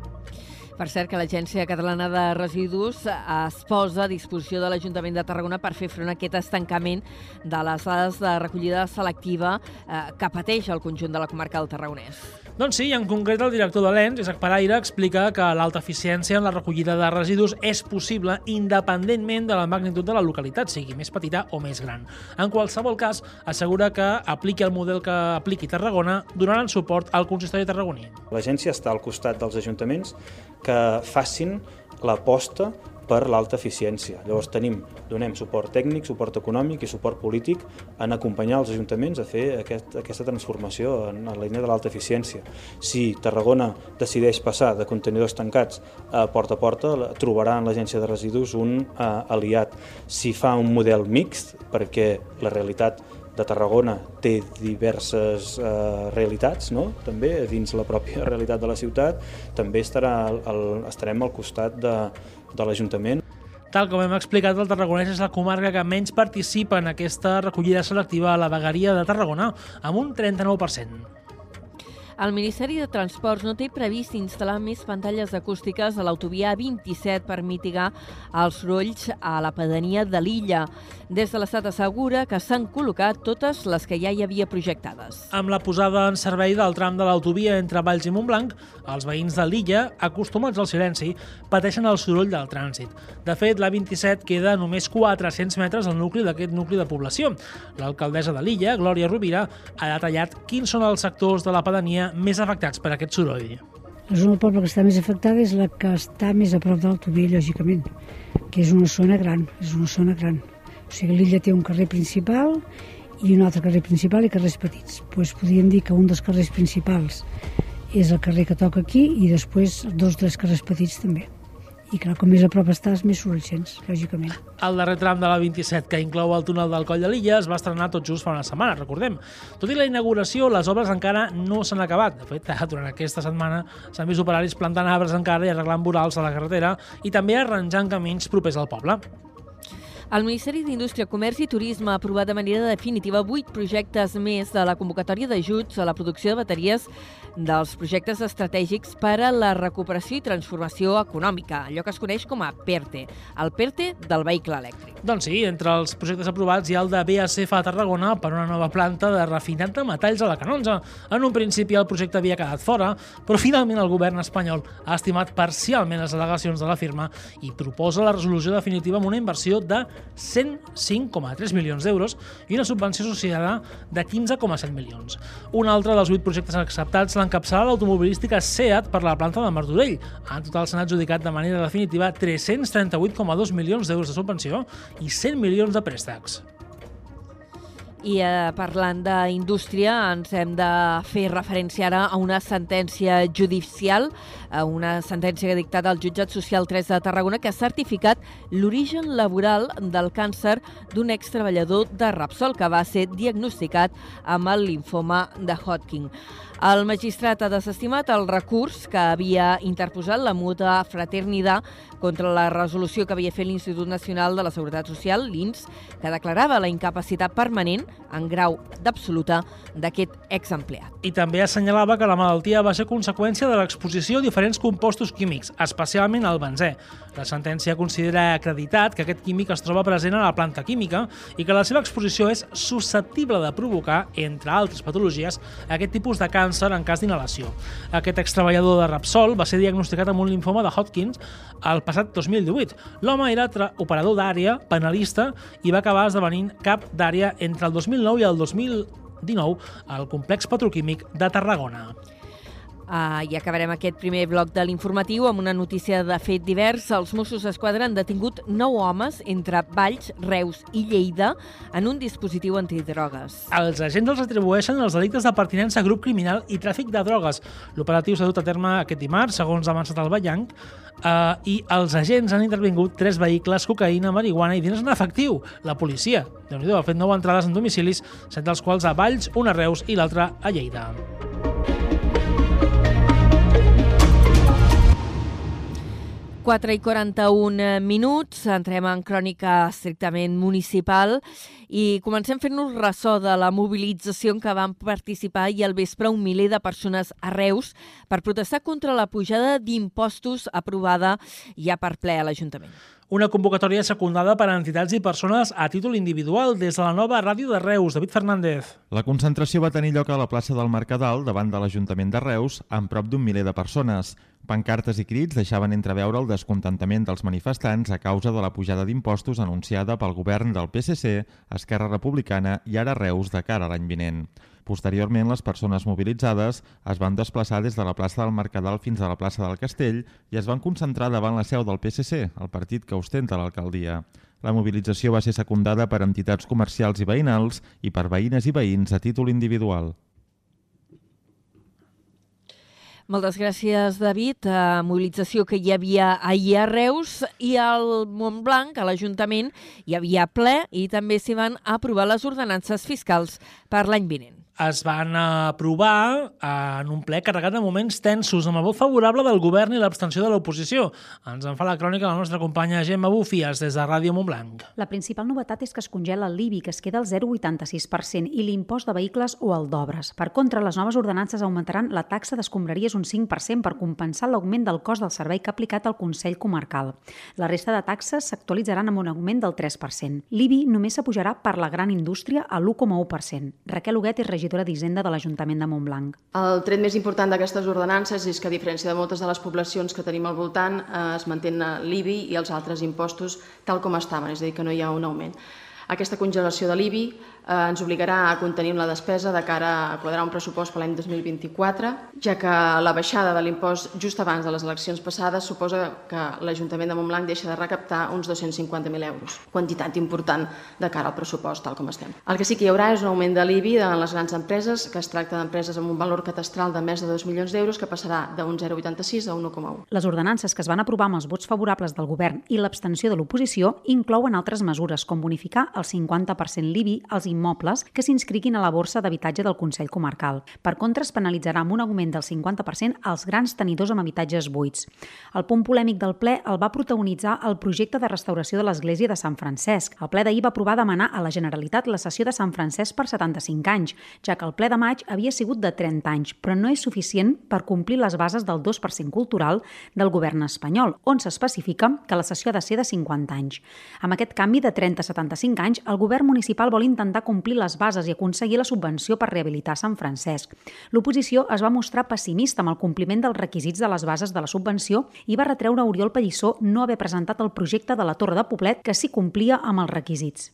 Per cert, que l'Agència Catalana de Residus es posa a disposició de l'Ajuntament de Tarragona per fer front a aquest estancament de les dades de recollida selectiva eh, que pateix el conjunt de la comarca del Tarragonès. Doncs sí, en concret el director de l'ENS, Isaac Paraire, explica que l'alta eficiència en la recollida de residus és possible independentment de la magnitud de la localitat, sigui més petita o més gran. En qualsevol cas, assegura que apliqui el model que apliqui Tarragona donaran suport al consistori tarragoní. L'agència està al costat dels ajuntaments que facin l'aposta per l'alta eficiència. Llavors tenim, donem suport tècnic, suport econòmic i suport polític en acompanyar els ajuntaments a fer aquest, aquesta transformació en la línia de l'alta eficiència. Si Tarragona decideix passar de contenidors tancats a porta a porta, trobarà en l'agència de residus un uh, aliat. Si fa un model mixt, perquè la realitat de Tarragona té diverses eh, realitats, no? també dins la pròpia realitat de la ciutat, també estarà el, estarem al costat de, de l'Ajuntament. Tal com hem explicat, el Tarragonès és la comarca que menys participa en aquesta recollida selectiva a la vegueria de Tarragona, amb un 39%. El Ministeri de Transports no té previst instal·lar més pantalles acústiques a l'autovia 27 per mitigar els sorolls a la pedania de l'illa. Des de l'Estat assegura que s'han col·locat totes les que ja hi havia projectades. Amb la posada en servei del tram de l'autovia entre Valls i Montblanc, els veïns de l'illa, acostumats al silenci, pateixen el soroll del trànsit. De fet, la 27 queda a només 400 metres al nucli d'aquest nucli de població. L'alcaldessa de l'illa, Glòria Rovira, ha detallat quins són els sectors de la pedania més afectats per aquest soroll. La zona del poble que està més afectada és la que està més a prop de l'autovia, lògicament, que és una zona gran, és una zona gran. O sigui, l'illa té un carrer principal i un altre carrer principal i carrers petits. Pues podríem dir que un dels carrers principals és el carrer que toca aquí i després dos o tres carrers petits també i clar, com més a prop estàs, més soroll lògicament. El darrer tram de la 27, que inclou el túnel del Coll de l'Illa, es va estrenar tot just fa una setmana, recordem. Tot i la inauguració, les obres encara no s'han acabat. De fet, durant aquesta setmana s'han vist operaris plantant arbres encara i arreglant vorals a la carretera i també arranjant camins propers al poble. El Ministeri d'Indústria, Comerç i Turisme ha aprovat de manera definitiva vuit projectes més de la convocatòria d'ajuts a la producció de bateries dels projectes estratègics per a la recuperació i transformació econòmica, allò que es coneix com a PERTE, el PERTE del vehicle elèctric. Doncs sí, entre els projectes aprovats hi ha el de BASF a Tarragona per una nova planta de refinat de metalls a la Canonja. En un principi el projecte havia quedat fora, però finalment el govern espanyol ha estimat parcialment les al·legacions de la firma i proposa la resolució definitiva amb una inversió de 105,3 milions d'euros i una subvenció associada de 15,7 milions. Un altre dels 8 projectes acceptats l'encapçala l'automobilística SEAT per la planta de Martorell. En total s'han adjudicat de manera definitiva 338,2 milions d'euros de subvenció i 100 milions de préstecs. I eh, parlant d'indústria, ens hem de fer referència ara a una sentència judicial, a una sentència que ha dictat el jutjat social 3 de Tarragona que ha certificat l'origen laboral del càncer d'un extreballador de Rapsol que va ser diagnosticat amb el linfoma de Hodgkin. El magistrat ha desestimat el recurs que havia interposat la muta fraternidad contra la resolució que havia fet l'Institut Nacional de la Seguretat Social, l'INS, que declarava la incapacitat permanent en grau d'absoluta d'aquest exempleat. I també assenyalava que la malaltia va ser conseqüència de l'exposició a diferents compostos químics, especialment al benzè. La sentència considera acreditat que aquest químic es troba present a la planta química i que la seva exposició és susceptible de provocar, entre altres patologies, aquest tipus de càncer en cas d'inhalació. Aquest extreballador de Rapsol va ser diagnosticat amb un linfoma de Hodgkins el passat 2018. L'home era operador d'àrea, penalista, i va acabar esdevenint cap d'àrea entre el 2009 i el 2019 al complex petroquímic de Tarragona. Uh, I acabarem aquest primer bloc de l'informatiu amb una notícia de fet divers. Els Mossos d'Esquadra han detingut nou homes entre Valls, Reus i Lleida en un dispositiu antidrogues. Els agents els atribueixen els delictes de pertinença a grup criminal i tràfic de drogues. L'operatiu s'ha dut a terme aquest dimarts, segons ha avançat el Ballanc, uh, i els agents han intervingut tres vehicles, cocaïna, marihuana i diners en efectiu. La policia, déu nhi ha fet nou entrades en domicilis, set dels quals a Valls, una a Reus i l'altra a Lleida. 4 i 41 minuts, entrem en crònica estrictament municipal i comencem fent-nos ressò de la mobilització en què van participar i al vespre un miler de persones a Reus per protestar contra la pujada d'impostos aprovada ja per ple a l'Ajuntament. Una convocatòria secundada per a entitats i persones a títol individual des de la nova ràdio de Reus. David Fernández. La concentració va tenir lloc a la plaça del Mercadal davant de l'Ajuntament de Reus amb prop d'un miler de persones. Pancartes i crits deixaven entreveure el descontentament dels manifestants a causa de la pujada d'impostos anunciada pel govern del PSC, Esquerra Republicana i ara Reus de cara a l'any vinent. Posteriorment, les persones mobilitzades es van desplaçar des de la plaça del Mercadal fins a la plaça del Castell i es van concentrar davant la seu del PSC, el partit que ostenta l'alcaldia. La mobilització va ser secundada per entitats comercials i veïnals i per veïnes i veïns a títol individual. Moltes gràcies, David. Uh, mobilització que hi havia ahir a Reus i al Montblanc, a l'Ajuntament, hi havia ple i també s'hi van aprovar les ordenances fiscals per l'any vinent es van aprovar en un ple carregat de moments tensos amb el vot favorable del govern i l'abstenció de l'oposició. Ens en fa la crònica la nostra companya Gemma Bufies des de Ràdio Montblanc. La principal novetat és que es congela el l'IBI, que es queda al 0,86%, i l'impost de vehicles o el d'obres. Per contra, les noves ordenances augmentaran la taxa d'escombraries un 5% per compensar l'augment del cost del servei que ha aplicat el Consell Comarcal. La resta de taxes s'actualitzaran amb un augment del 3%. L'IBI només s'apujarà per la gran indústria a l'1,1%. Raquel Huguet és regidora d'Hisenda de l'Ajuntament de Montblanc. El tret més important d'aquestes ordenances és que, a diferència de moltes de les poblacions que tenim al voltant, eh, es mantén l'IBI i els altres impostos tal com estaven, és a dir, que no hi ha un augment. Aquesta congelació de l'IBI ens obligarà a contenir la despesa de cara a quadrar un pressupost per l'any 2024, ja que la baixada de l'impost just abans de les eleccions passades suposa que l'Ajuntament de Montblanc deixa de recaptar uns 250.000 euros, quantitat important de cara al pressupost, tal com estem. El que sí que hi haurà és un augment de l'IBI en les grans empreses, que es tracta d'empreses amb un valor catastral de més de 2 milions d'euros, que passarà d'un 0,86 a 1,1. Les ordenances que es van aprovar amb els vots favorables del govern i l'abstenció de l'oposició inclouen altres mesures, com bonificar el 50% l'IBI als immobles que s'inscriguin a la borsa d'habitatge del Consell Comarcal. Per contra, es penalitzarà amb un augment del 50% als grans tenidors amb habitatges buits. El punt polèmic del ple el va protagonitzar el projecte de restauració de l'església de Sant Francesc. El ple d'ahir va aprovar demanar a la Generalitat la cessió de Sant Francesc per 75 anys, ja que el ple de maig havia sigut de 30 anys, però no és suficient per complir les bases del 2% cultural del govern espanyol, on s'especifica que la cessió ha de ser de 50 anys. Amb aquest canvi de 30 a 75 anys, el govern municipal vol intentar complir les bases i aconseguir la subvenció per rehabilitar Sant Francesc. L'oposició es va mostrar pessimista amb el compliment dels requisits de les bases de la subvenció i va retreure a Oriol Pallissó no haver presentat el projecte de la Torre de Poblet que s'hi complia amb els requisits.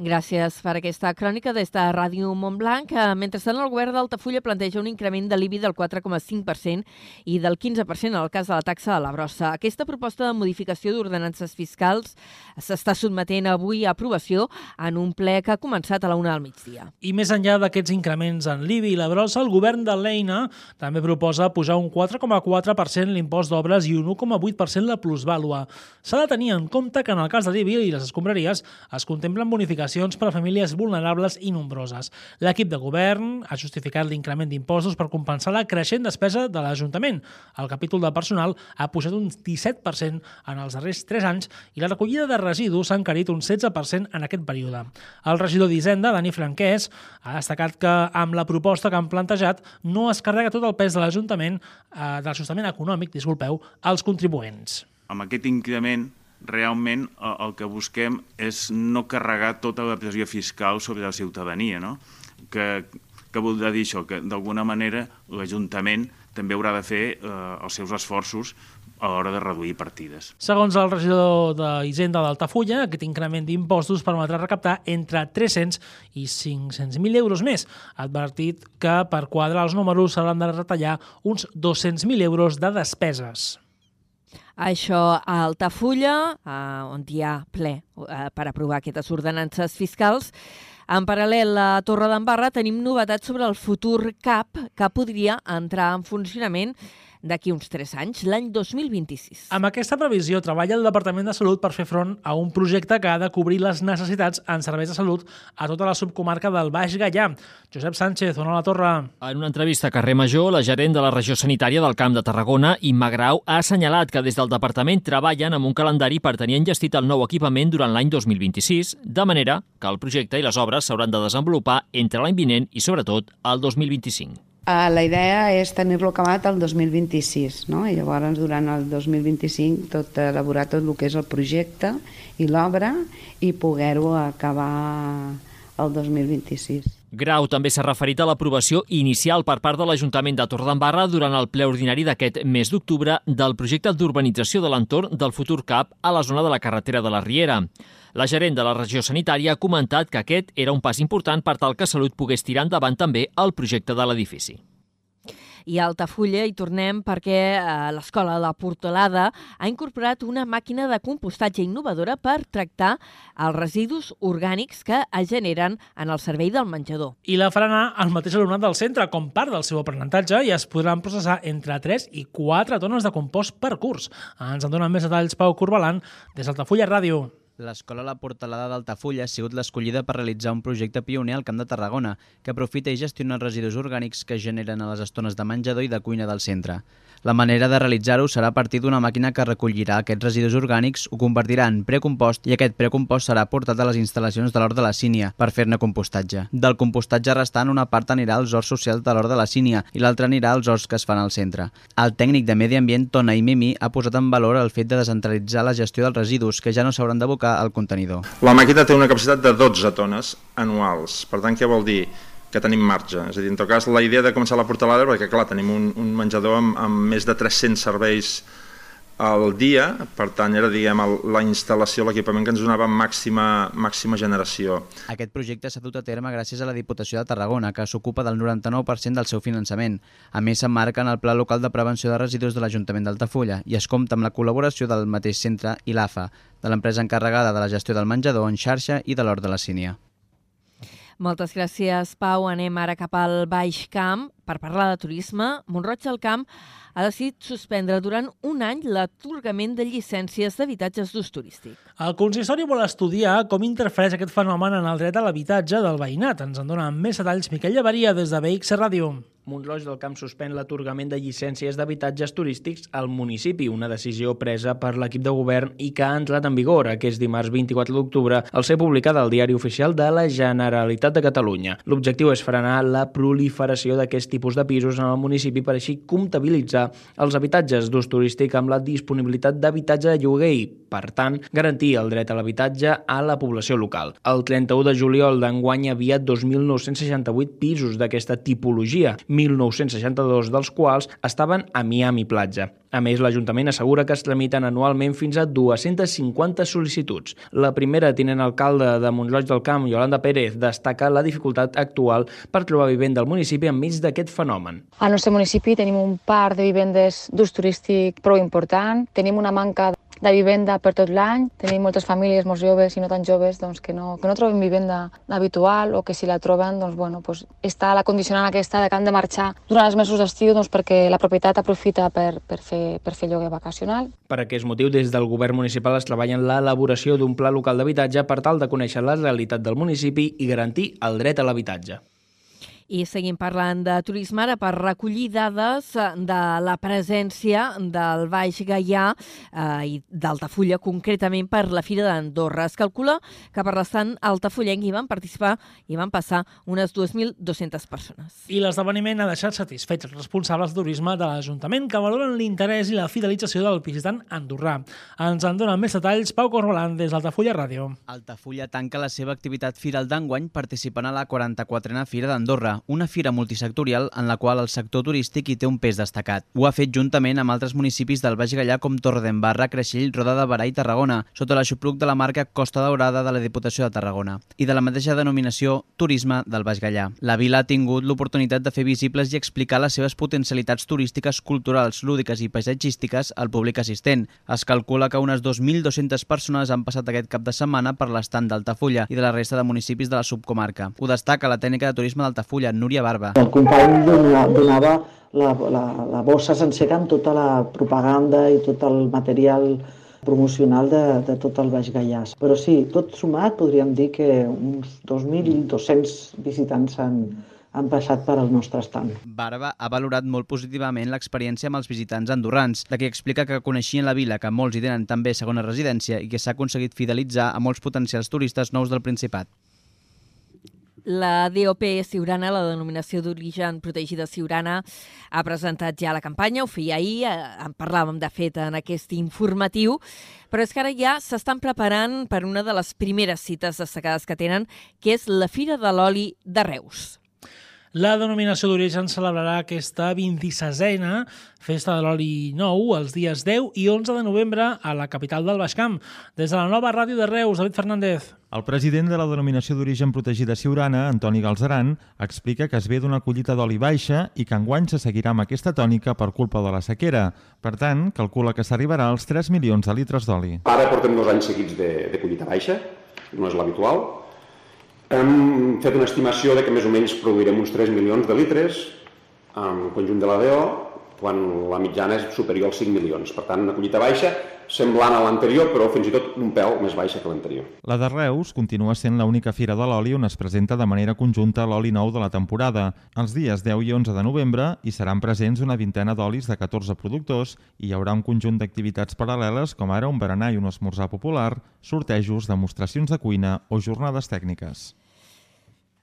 Gràcies per aquesta crònica des de Ràdio Montblanc. Eh, mentrestant, el govern d'Altafulla planteja un increment de l'IBI del 4,5% i del 15% en el cas de la taxa de la brossa. Aquesta proposta de modificació d'ordenances fiscals s'està sotmetent avui a aprovació en un ple que ha començat a la una del migdia. I més enllà d'aquests increments en l'IBI i la brossa, el govern de l'EINA també proposa pujar un 4,4% l'impost d'obres i un 1,8% la plusvàlua. S'ha de tenir en compte que en el cas de l'IBI i les escombraries es contemplen bonificacions bonificacions per a famílies vulnerables i nombroses. L'equip de govern ha justificat l'increment d'impostos per compensar la creixent despesa de l'Ajuntament. El capítol de personal ha pujat un 17% en els darrers 3 anys i la recollida de residus s'ha encarit un 16% en aquest període. El regidor d'Hisenda, Dani Franquès, ha destacat que amb la proposta que han plantejat no es carrega tot el pes de l'Ajuntament, eh, de l'ajustament econòmic, disculpeu, als contribuents. Amb aquest increment realment el que busquem és no carregar tota la pressió fiscal sobre la ciutadania, no? Que, que voldrà dir això? Que d'alguna manera l'Ajuntament també haurà de fer eh, els seus esforços a l'hora de reduir partides. Segons el regidor d'Hisenda d'Altafulla, aquest increment d'impostos permetrà recaptar entre 300 i 500.000 euros més. Ha advertit que per quadrar els números s'hauran de retallar uns 200.000 euros de despeses. Això a Altafulla, eh, on hi ha ple eh, per aprovar aquestes ordenances fiscals. En paral·lel a Torre d'Embarra tenim novetats sobre el futur CAP que podria entrar en funcionament d'aquí uns 3 anys, l'any 2026. Amb aquesta previsió treballa el Departament de Salut per fer front a un projecte que ha de cobrir les necessitats en serveis de salut a tota la subcomarca del Baix Gaià. Josep Sánchez, on a la torre. En una entrevista a Carrer Major, la gerent de la regió sanitària del Camp de Tarragona, Imma Grau, ha assenyalat que des del departament treballen amb un calendari per tenir enllestit el nou equipament durant l'any 2026, de manera que el projecte i les obres s'hauran de desenvolupar entre l'any vinent i, sobretot, el 2025. Uh, la idea és tenir-lo acabat el 2026, no? i llavors durant el 2025 tot elaborar tot el que és el projecte i l'obra i poder-ho acabar el 2026. Grau també s'ha referit a l'aprovació inicial per part de l'Ajuntament de Torredembarra durant el ple ordinari d'aquest mes d'octubre del projecte d'urbanització de l'entorn del futur CAP a la zona de la carretera de la Riera. La gerent de la regió sanitària ha comentat que aquest era un pas important per tal que Salut pogués tirar endavant també el projecte de l'edifici i a Altafulla hi tornem perquè eh, l'Escola de la Portalada ha incorporat una màquina de compostatge innovadora per tractar els residus orgànics que es generen en el servei del menjador. I la farà anar al mateix alumnat del centre com part del seu aprenentatge i es podran processar entre 3 i 4 tones de compost per curs. Ens en donen més detalls Pau Corbalan des d'Altafulla Ràdio. L'escola La Portalada d'Altafulla ha sigut l'escollida per realitzar un projecte pioner al Camp de Tarragona, que aprofita i gestiona els residus orgànics que generen a les estones de menjador i de cuina del centre. La manera de realitzar-ho serà a partir d'una màquina que recollirà aquests residus orgànics, ho convertirà en precompost i aquest precompost serà portat a les instal·lacions de l'Hort de la Sínia per fer-ne compostatge. Del compostatge restant, una part anirà als horts socials de l'Hort de la Sínia i l'altra anirà als horts que es fan al centre. El tècnic de Medi Ambient, Tona i Mimi, ha posat en valor el fet de descentralitzar la gestió dels residus que ja no s'hauran d'abocar al contenidor. La màquina té una capacitat de 12 tones anuals. Per tant, què vol dir? que tenim marge. És a dir, en tot cas, la idea de començar la portalada, perquè clar, tenim un, un menjador amb, amb més de 300 serveis al dia, per tant era diguem, el, la instal·lació, l'equipament que ens donava màxima, màxima generació. Aquest projecte s'ha dut a terme gràcies a la Diputació de Tarragona, que s'ocupa del 99% del seu finançament. A més, s'emmarca en el Pla Local de Prevenció de Residus de l'Ajuntament d'Altafulla i es compta amb la col·laboració del mateix centre i l'AFA, de l'empresa encarregada de la gestió del menjador en xarxa i de l'Hort de la Sínia. Moltes gràcies, Pau. Anem ara cap al Baix Camp per parlar de turisme. Montroig del Camp ha decidit suspendre durant un any l'atorgament de llicències d'habitatges d'ús turístic. El consistori vol estudiar com interfereix aquest fenomen en el dret a l'habitatge del veïnat. Ens en dona més detalls Miquel Llevaria des de BX Ràdio. Montroig del Camp suspèn l'atorgament de llicències d'habitatges turístics al municipi, una decisió presa per l'equip de govern i que ha entrat en vigor aquest dimarts 24 d'octubre al ser publicada al Diari Oficial de la Generalitat de Catalunya. L'objectiu és frenar la proliferació d'aquest tipus de pisos en el municipi per així comptabilitzar els habitatges d'ús turístic amb la disponibilitat d'habitatge de lloguer i, per tant, garantir el dret a l'habitatge a la població local. El 31 de juliol d'enguany hi havia 2.968 pisos d'aquesta tipologia, 1.962 dels quals estaven a Miami Platja. A més, l'Ajuntament assegura que es tramiten anualment fins a 250 sol·licituds. La primera tinent alcalde de Montroig del Camp, Yolanda Pérez, destaca la dificultat actual per trobar vivenda al municipi enmig d'aquest fenomen. Al nostre municipi tenim un parc de vivendes d'ús turístic prou important, tenim una manca de vivenda per tot l'any. Tenim moltes famílies, molts joves i no tan joves, doncs, que, no, que no troben vivenda habitual o que si la troben, doncs, bueno, doncs, està la condicionant aquesta de que han de marxar durant els mesos d'estiu doncs, perquè la propietat aprofita per, per, fer, per fer lloguer vacacional. Per aquest motiu, des del govern municipal es treballa en l'elaboració d'un pla local d'habitatge per tal de conèixer la realitat del municipi i garantir el dret a l'habitatge. I seguim parlant de turisme ara per recollir dades eh, de la presència del Baix Gaià eh, i d'Altafulla, concretament per la Fira d'Andorra. Es calcula que per l'estat altafullenc hi van participar i van passar unes 2.200 persones. I l'esdeveniment ha deixat satisfets els responsables de turisme de l'Ajuntament que valoren l'interès i la fidelització del visitant andorrà. Ens en donen més detalls Pau Corbalan des d'Altafulla Ràdio. Altafulla tanca la seva activitat firal d'enguany participant a la 44a Fira d'Andorra, una fira multisectorial en la qual el sector turístic hi té un pes destacat. Ho ha fet juntament amb altres municipis del Baix Gallà com Torredembarra, Creixell, Roda de Barà i Tarragona, sota l'aixopluc de la marca Costa Daurada de la Diputació de Tarragona i de la mateixa denominació Turisme del Baix Gallà. La vila ha tingut l'oportunitat de fer visibles i explicar les seves potencialitats turístiques, culturals, lúdiques i paisatgístiques al públic assistent. Es calcula que unes 2.200 persones han passat aquest cap de setmana per l'estant d'Altafulla i de la resta de municipis de la subcomarca. Ho destaca la tècnica de turisme d'Altafulla, Núria Barba. El company donava la, la, la bossa sencera amb tota la propaganda i tot el material promocional de, de tot el Baix Gaiàs. Però sí, tot sumat podríem dir que uns 2.200 visitants han, han passat per al nostre estant. Barba ha valorat molt positivament l'experiència amb els visitants andorrans, de qui explica que coneixien la vila, que molts hi tenen també segona residència i que s'ha aconseguit fidelitzar a molts potencials turistes nous del Principat. La DOP Siurana, la denominació d'origen protegida Siurana, ha presentat ja la campanya, ho feia ahir, eh, en parlàvem de fet en aquest informatiu, però és que ara ja s'estan preparant per una de les primeres cites destacades que tenen, que és la Fira de l'Oli de Reus. La denominació d'origen celebrarà aquesta 26a Festa de l'Oli Nou els dies 10 i 11 de novembre a la capital del Baix Camp. Des de la nova ràdio de Reus, David Fernández. El president de la denominació d'origen protegida Siurana, Antoni Galzeran, explica que es ve d'una collita d'oli baixa i que enguany se seguirà amb aquesta tònica per culpa de la sequera. Per tant, calcula que s'arribarà als 3 milions de litres d'oli. Ara portem dos anys seguits de, de collita baixa, no és l'habitual, hem fet una estimació de que més o menys produirem uns 3 milions de litres en el conjunt de la DO quan la mitjana és superior als 5 milions. Per tant, una collita baixa, semblant a l'anterior, però fins i tot un pèl més baixa que l'anterior. La de Reus continua sent l'única fira de l'oli on es presenta de manera conjunta l'oli nou de la temporada. Els dies 10 i 11 de novembre hi seran presents una vintena d'olis de 14 productors i hi haurà un conjunt d'activitats paral·leles com ara un berenar i un esmorzar popular, sortejos, demostracions de cuina o jornades tècniques.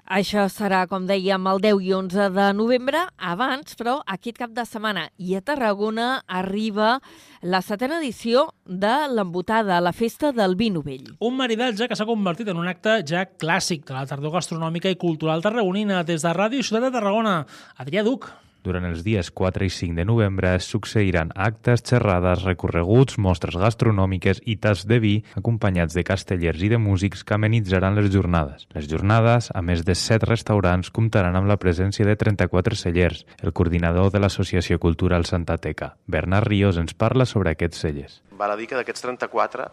Això serà, com dèiem, el 10 i 11 de novembre. Abans, però, aquest cap de setmana i a Tarragona arriba la setena edició de l'embotada, la festa del vi novell. Un maridatge que s'ha convertit en un acte ja clàssic de la tardor gastronòmica i cultural tarragonina. Des de Ràdio Ciutat de Tarragona, Adrià Duc. Durant els dies 4 i 5 de novembre es succeiran actes, xerrades, recorreguts, mostres gastronòmiques i tas de vi acompanyats de castellers i de músics que amenitzaran les jornades. Les jornades, a més de 7 restaurants, comptaran amb la presència de 34 cellers. El coordinador de l'Associació Cultural Santa Teca, Bernard Ríos, ens parla sobre aquests cellers. Val a dir que d'aquests 34,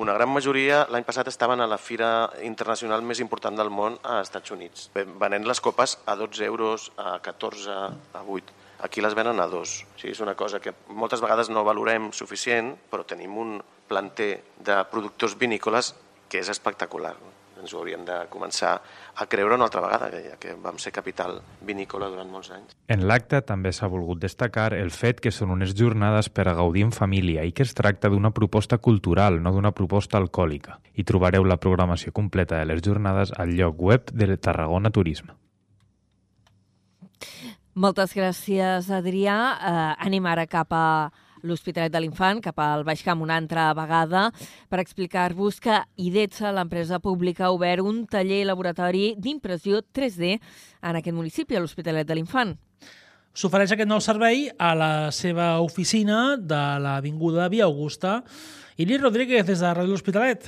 una gran majoria l'any passat estaven a la fira internacional més important del món a Estats Units, venent les copes a 12 euros, a 14, a 8. Aquí les venen a 2. O sigui, és una cosa que moltes vegades no valorem suficient, però tenim un planter de productors vinícoles que és espectacular. Ens ho hauríem de començar a creure una altra vegada, ja que vam ser capital vinícola durant molts anys. En l'acte també s'ha volgut destacar el fet que són unes jornades per a gaudir en família i que es tracta d'una proposta cultural, no d'una proposta alcohòlica. I trobareu la programació completa de les jornades al lloc web de Tarragona Turisme. Moltes gràcies, Adrià. Uh, anem ara cap a l'Hospitalet de l'Infant, cap al Baix Camp una altra vegada, per explicar-vos que IDETSA, l'empresa pública, ha obert un taller laboratori d'impressió 3D en aquest municipi, a l'Hospitalet de l'Infant. S'ofereix aquest nou servei a la seva oficina de l'Avinguda Via Augusta. Iris Rodríguez, des de Ràdio L'Hospitalet.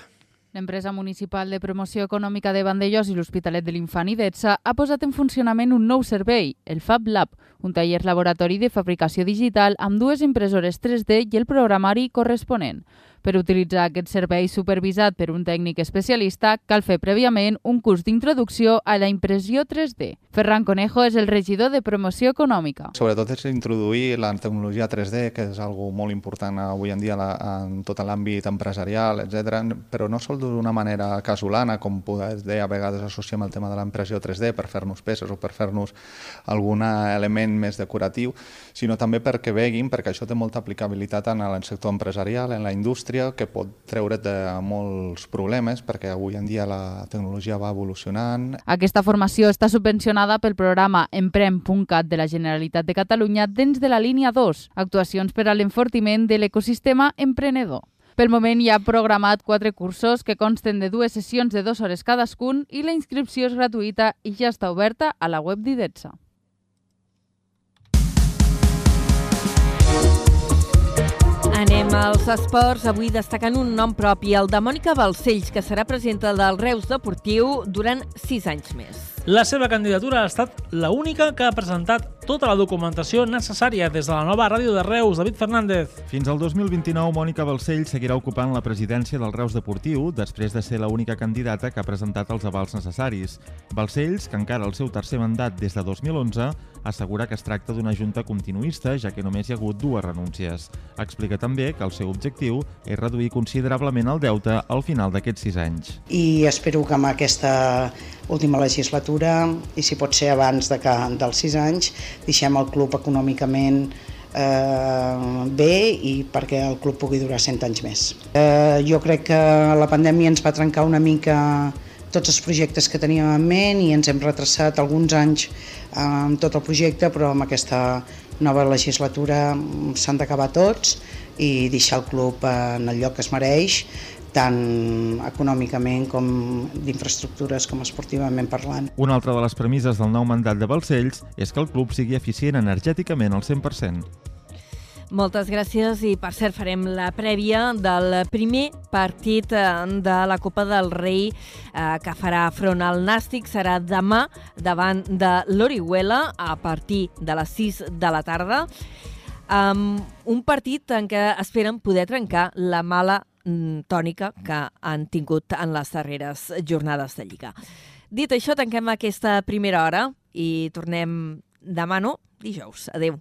L'empresa municipal de promoció econòmica de Vandellós i l'Hospitalet de l'Infant i d'ETSA ha posat en funcionament un nou servei, el Fab Lab, un taller laboratori de fabricació digital amb dues impressores 3D i el programari corresponent. Per utilitzar aquest servei supervisat per un tècnic especialista, cal fer prèviament un curs d'introducció a la impressió 3D. Ferran Conejo és el regidor de promoció econòmica. Sobretot és introduir la tecnologia 3D, que és algo molt important avui en dia en tot l'àmbit empresarial, etc. però no sol d'una manera casolana, com poder a vegades associem el tema de la impressió 3D per fer-nos peces o per fer-nos algun element més decoratiu, sinó també perquè veguin, perquè això té molta aplicabilitat en el sector empresarial, en la indústria, indústria que pot treure't de molts problemes perquè avui en dia la tecnologia va evolucionant. Aquesta formació està subvencionada pel programa Emprem.cat de la Generalitat de Catalunya dins de la línia 2, actuacions per a l'enfortiment de l'ecosistema emprenedor. Pel moment hi ha programat quatre cursos que consten de dues sessions de dues hores cadascun i la inscripció és gratuïta i ja està oberta a la web d'IDETSA. Anem als esports, avui destacant un nom propi, el de Mònica Balcells, que serà presidenta del Reus Deportiu durant sis anys més. La seva candidatura ha estat la única que ha presentat tota la documentació necessària des de la nova ràdio de Reus. David Fernández. Fins al 2029, Mònica Balcells seguirà ocupant la presidència del Reus Deportiu després de ser l'única candidata que ha presentat els avals necessaris. Balcells, que encara el seu tercer mandat des de 2011, assegura que es tracta d'una junta continuista, ja que només hi ha hagut dues renúncies. Explica també que el seu objectiu és reduir considerablement el deute al final d'aquests sis anys. I espero que amb aquesta última legislatura, i si pot ser abans de que, dels sis anys, deixem el club econòmicament eh, bé i perquè el club pugui durar 100 anys més. Eh, jo crec que la pandèmia ens va trencar una mica tots els projectes que teníem en ment i ens hem retrasat alguns anys amb tot el projecte, però amb aquesta nova legislatura s'han d'acabar tots i deixar el club en el lloc que es mereix tant econòmicament com d'infraestructures com esportivament parlant. Una altra de les premisses del nou mandat de Balcells és que el club sigui eficient energèticament al 100%. Moltes gràcies i per cert farem la prèvia del primer partit eh, de la Copa del Rei eh, que farà front al Nàstic. Serà demà davant de l'Orihuela a partir de les 6 de la tarda. Um, un partit en què esperen poder trencar la mala tònica que han tingut en les darreres jornades de Lliga. Dit això, tanquem aquesta primera hora i tornem demà, no? Dijous. Adeu.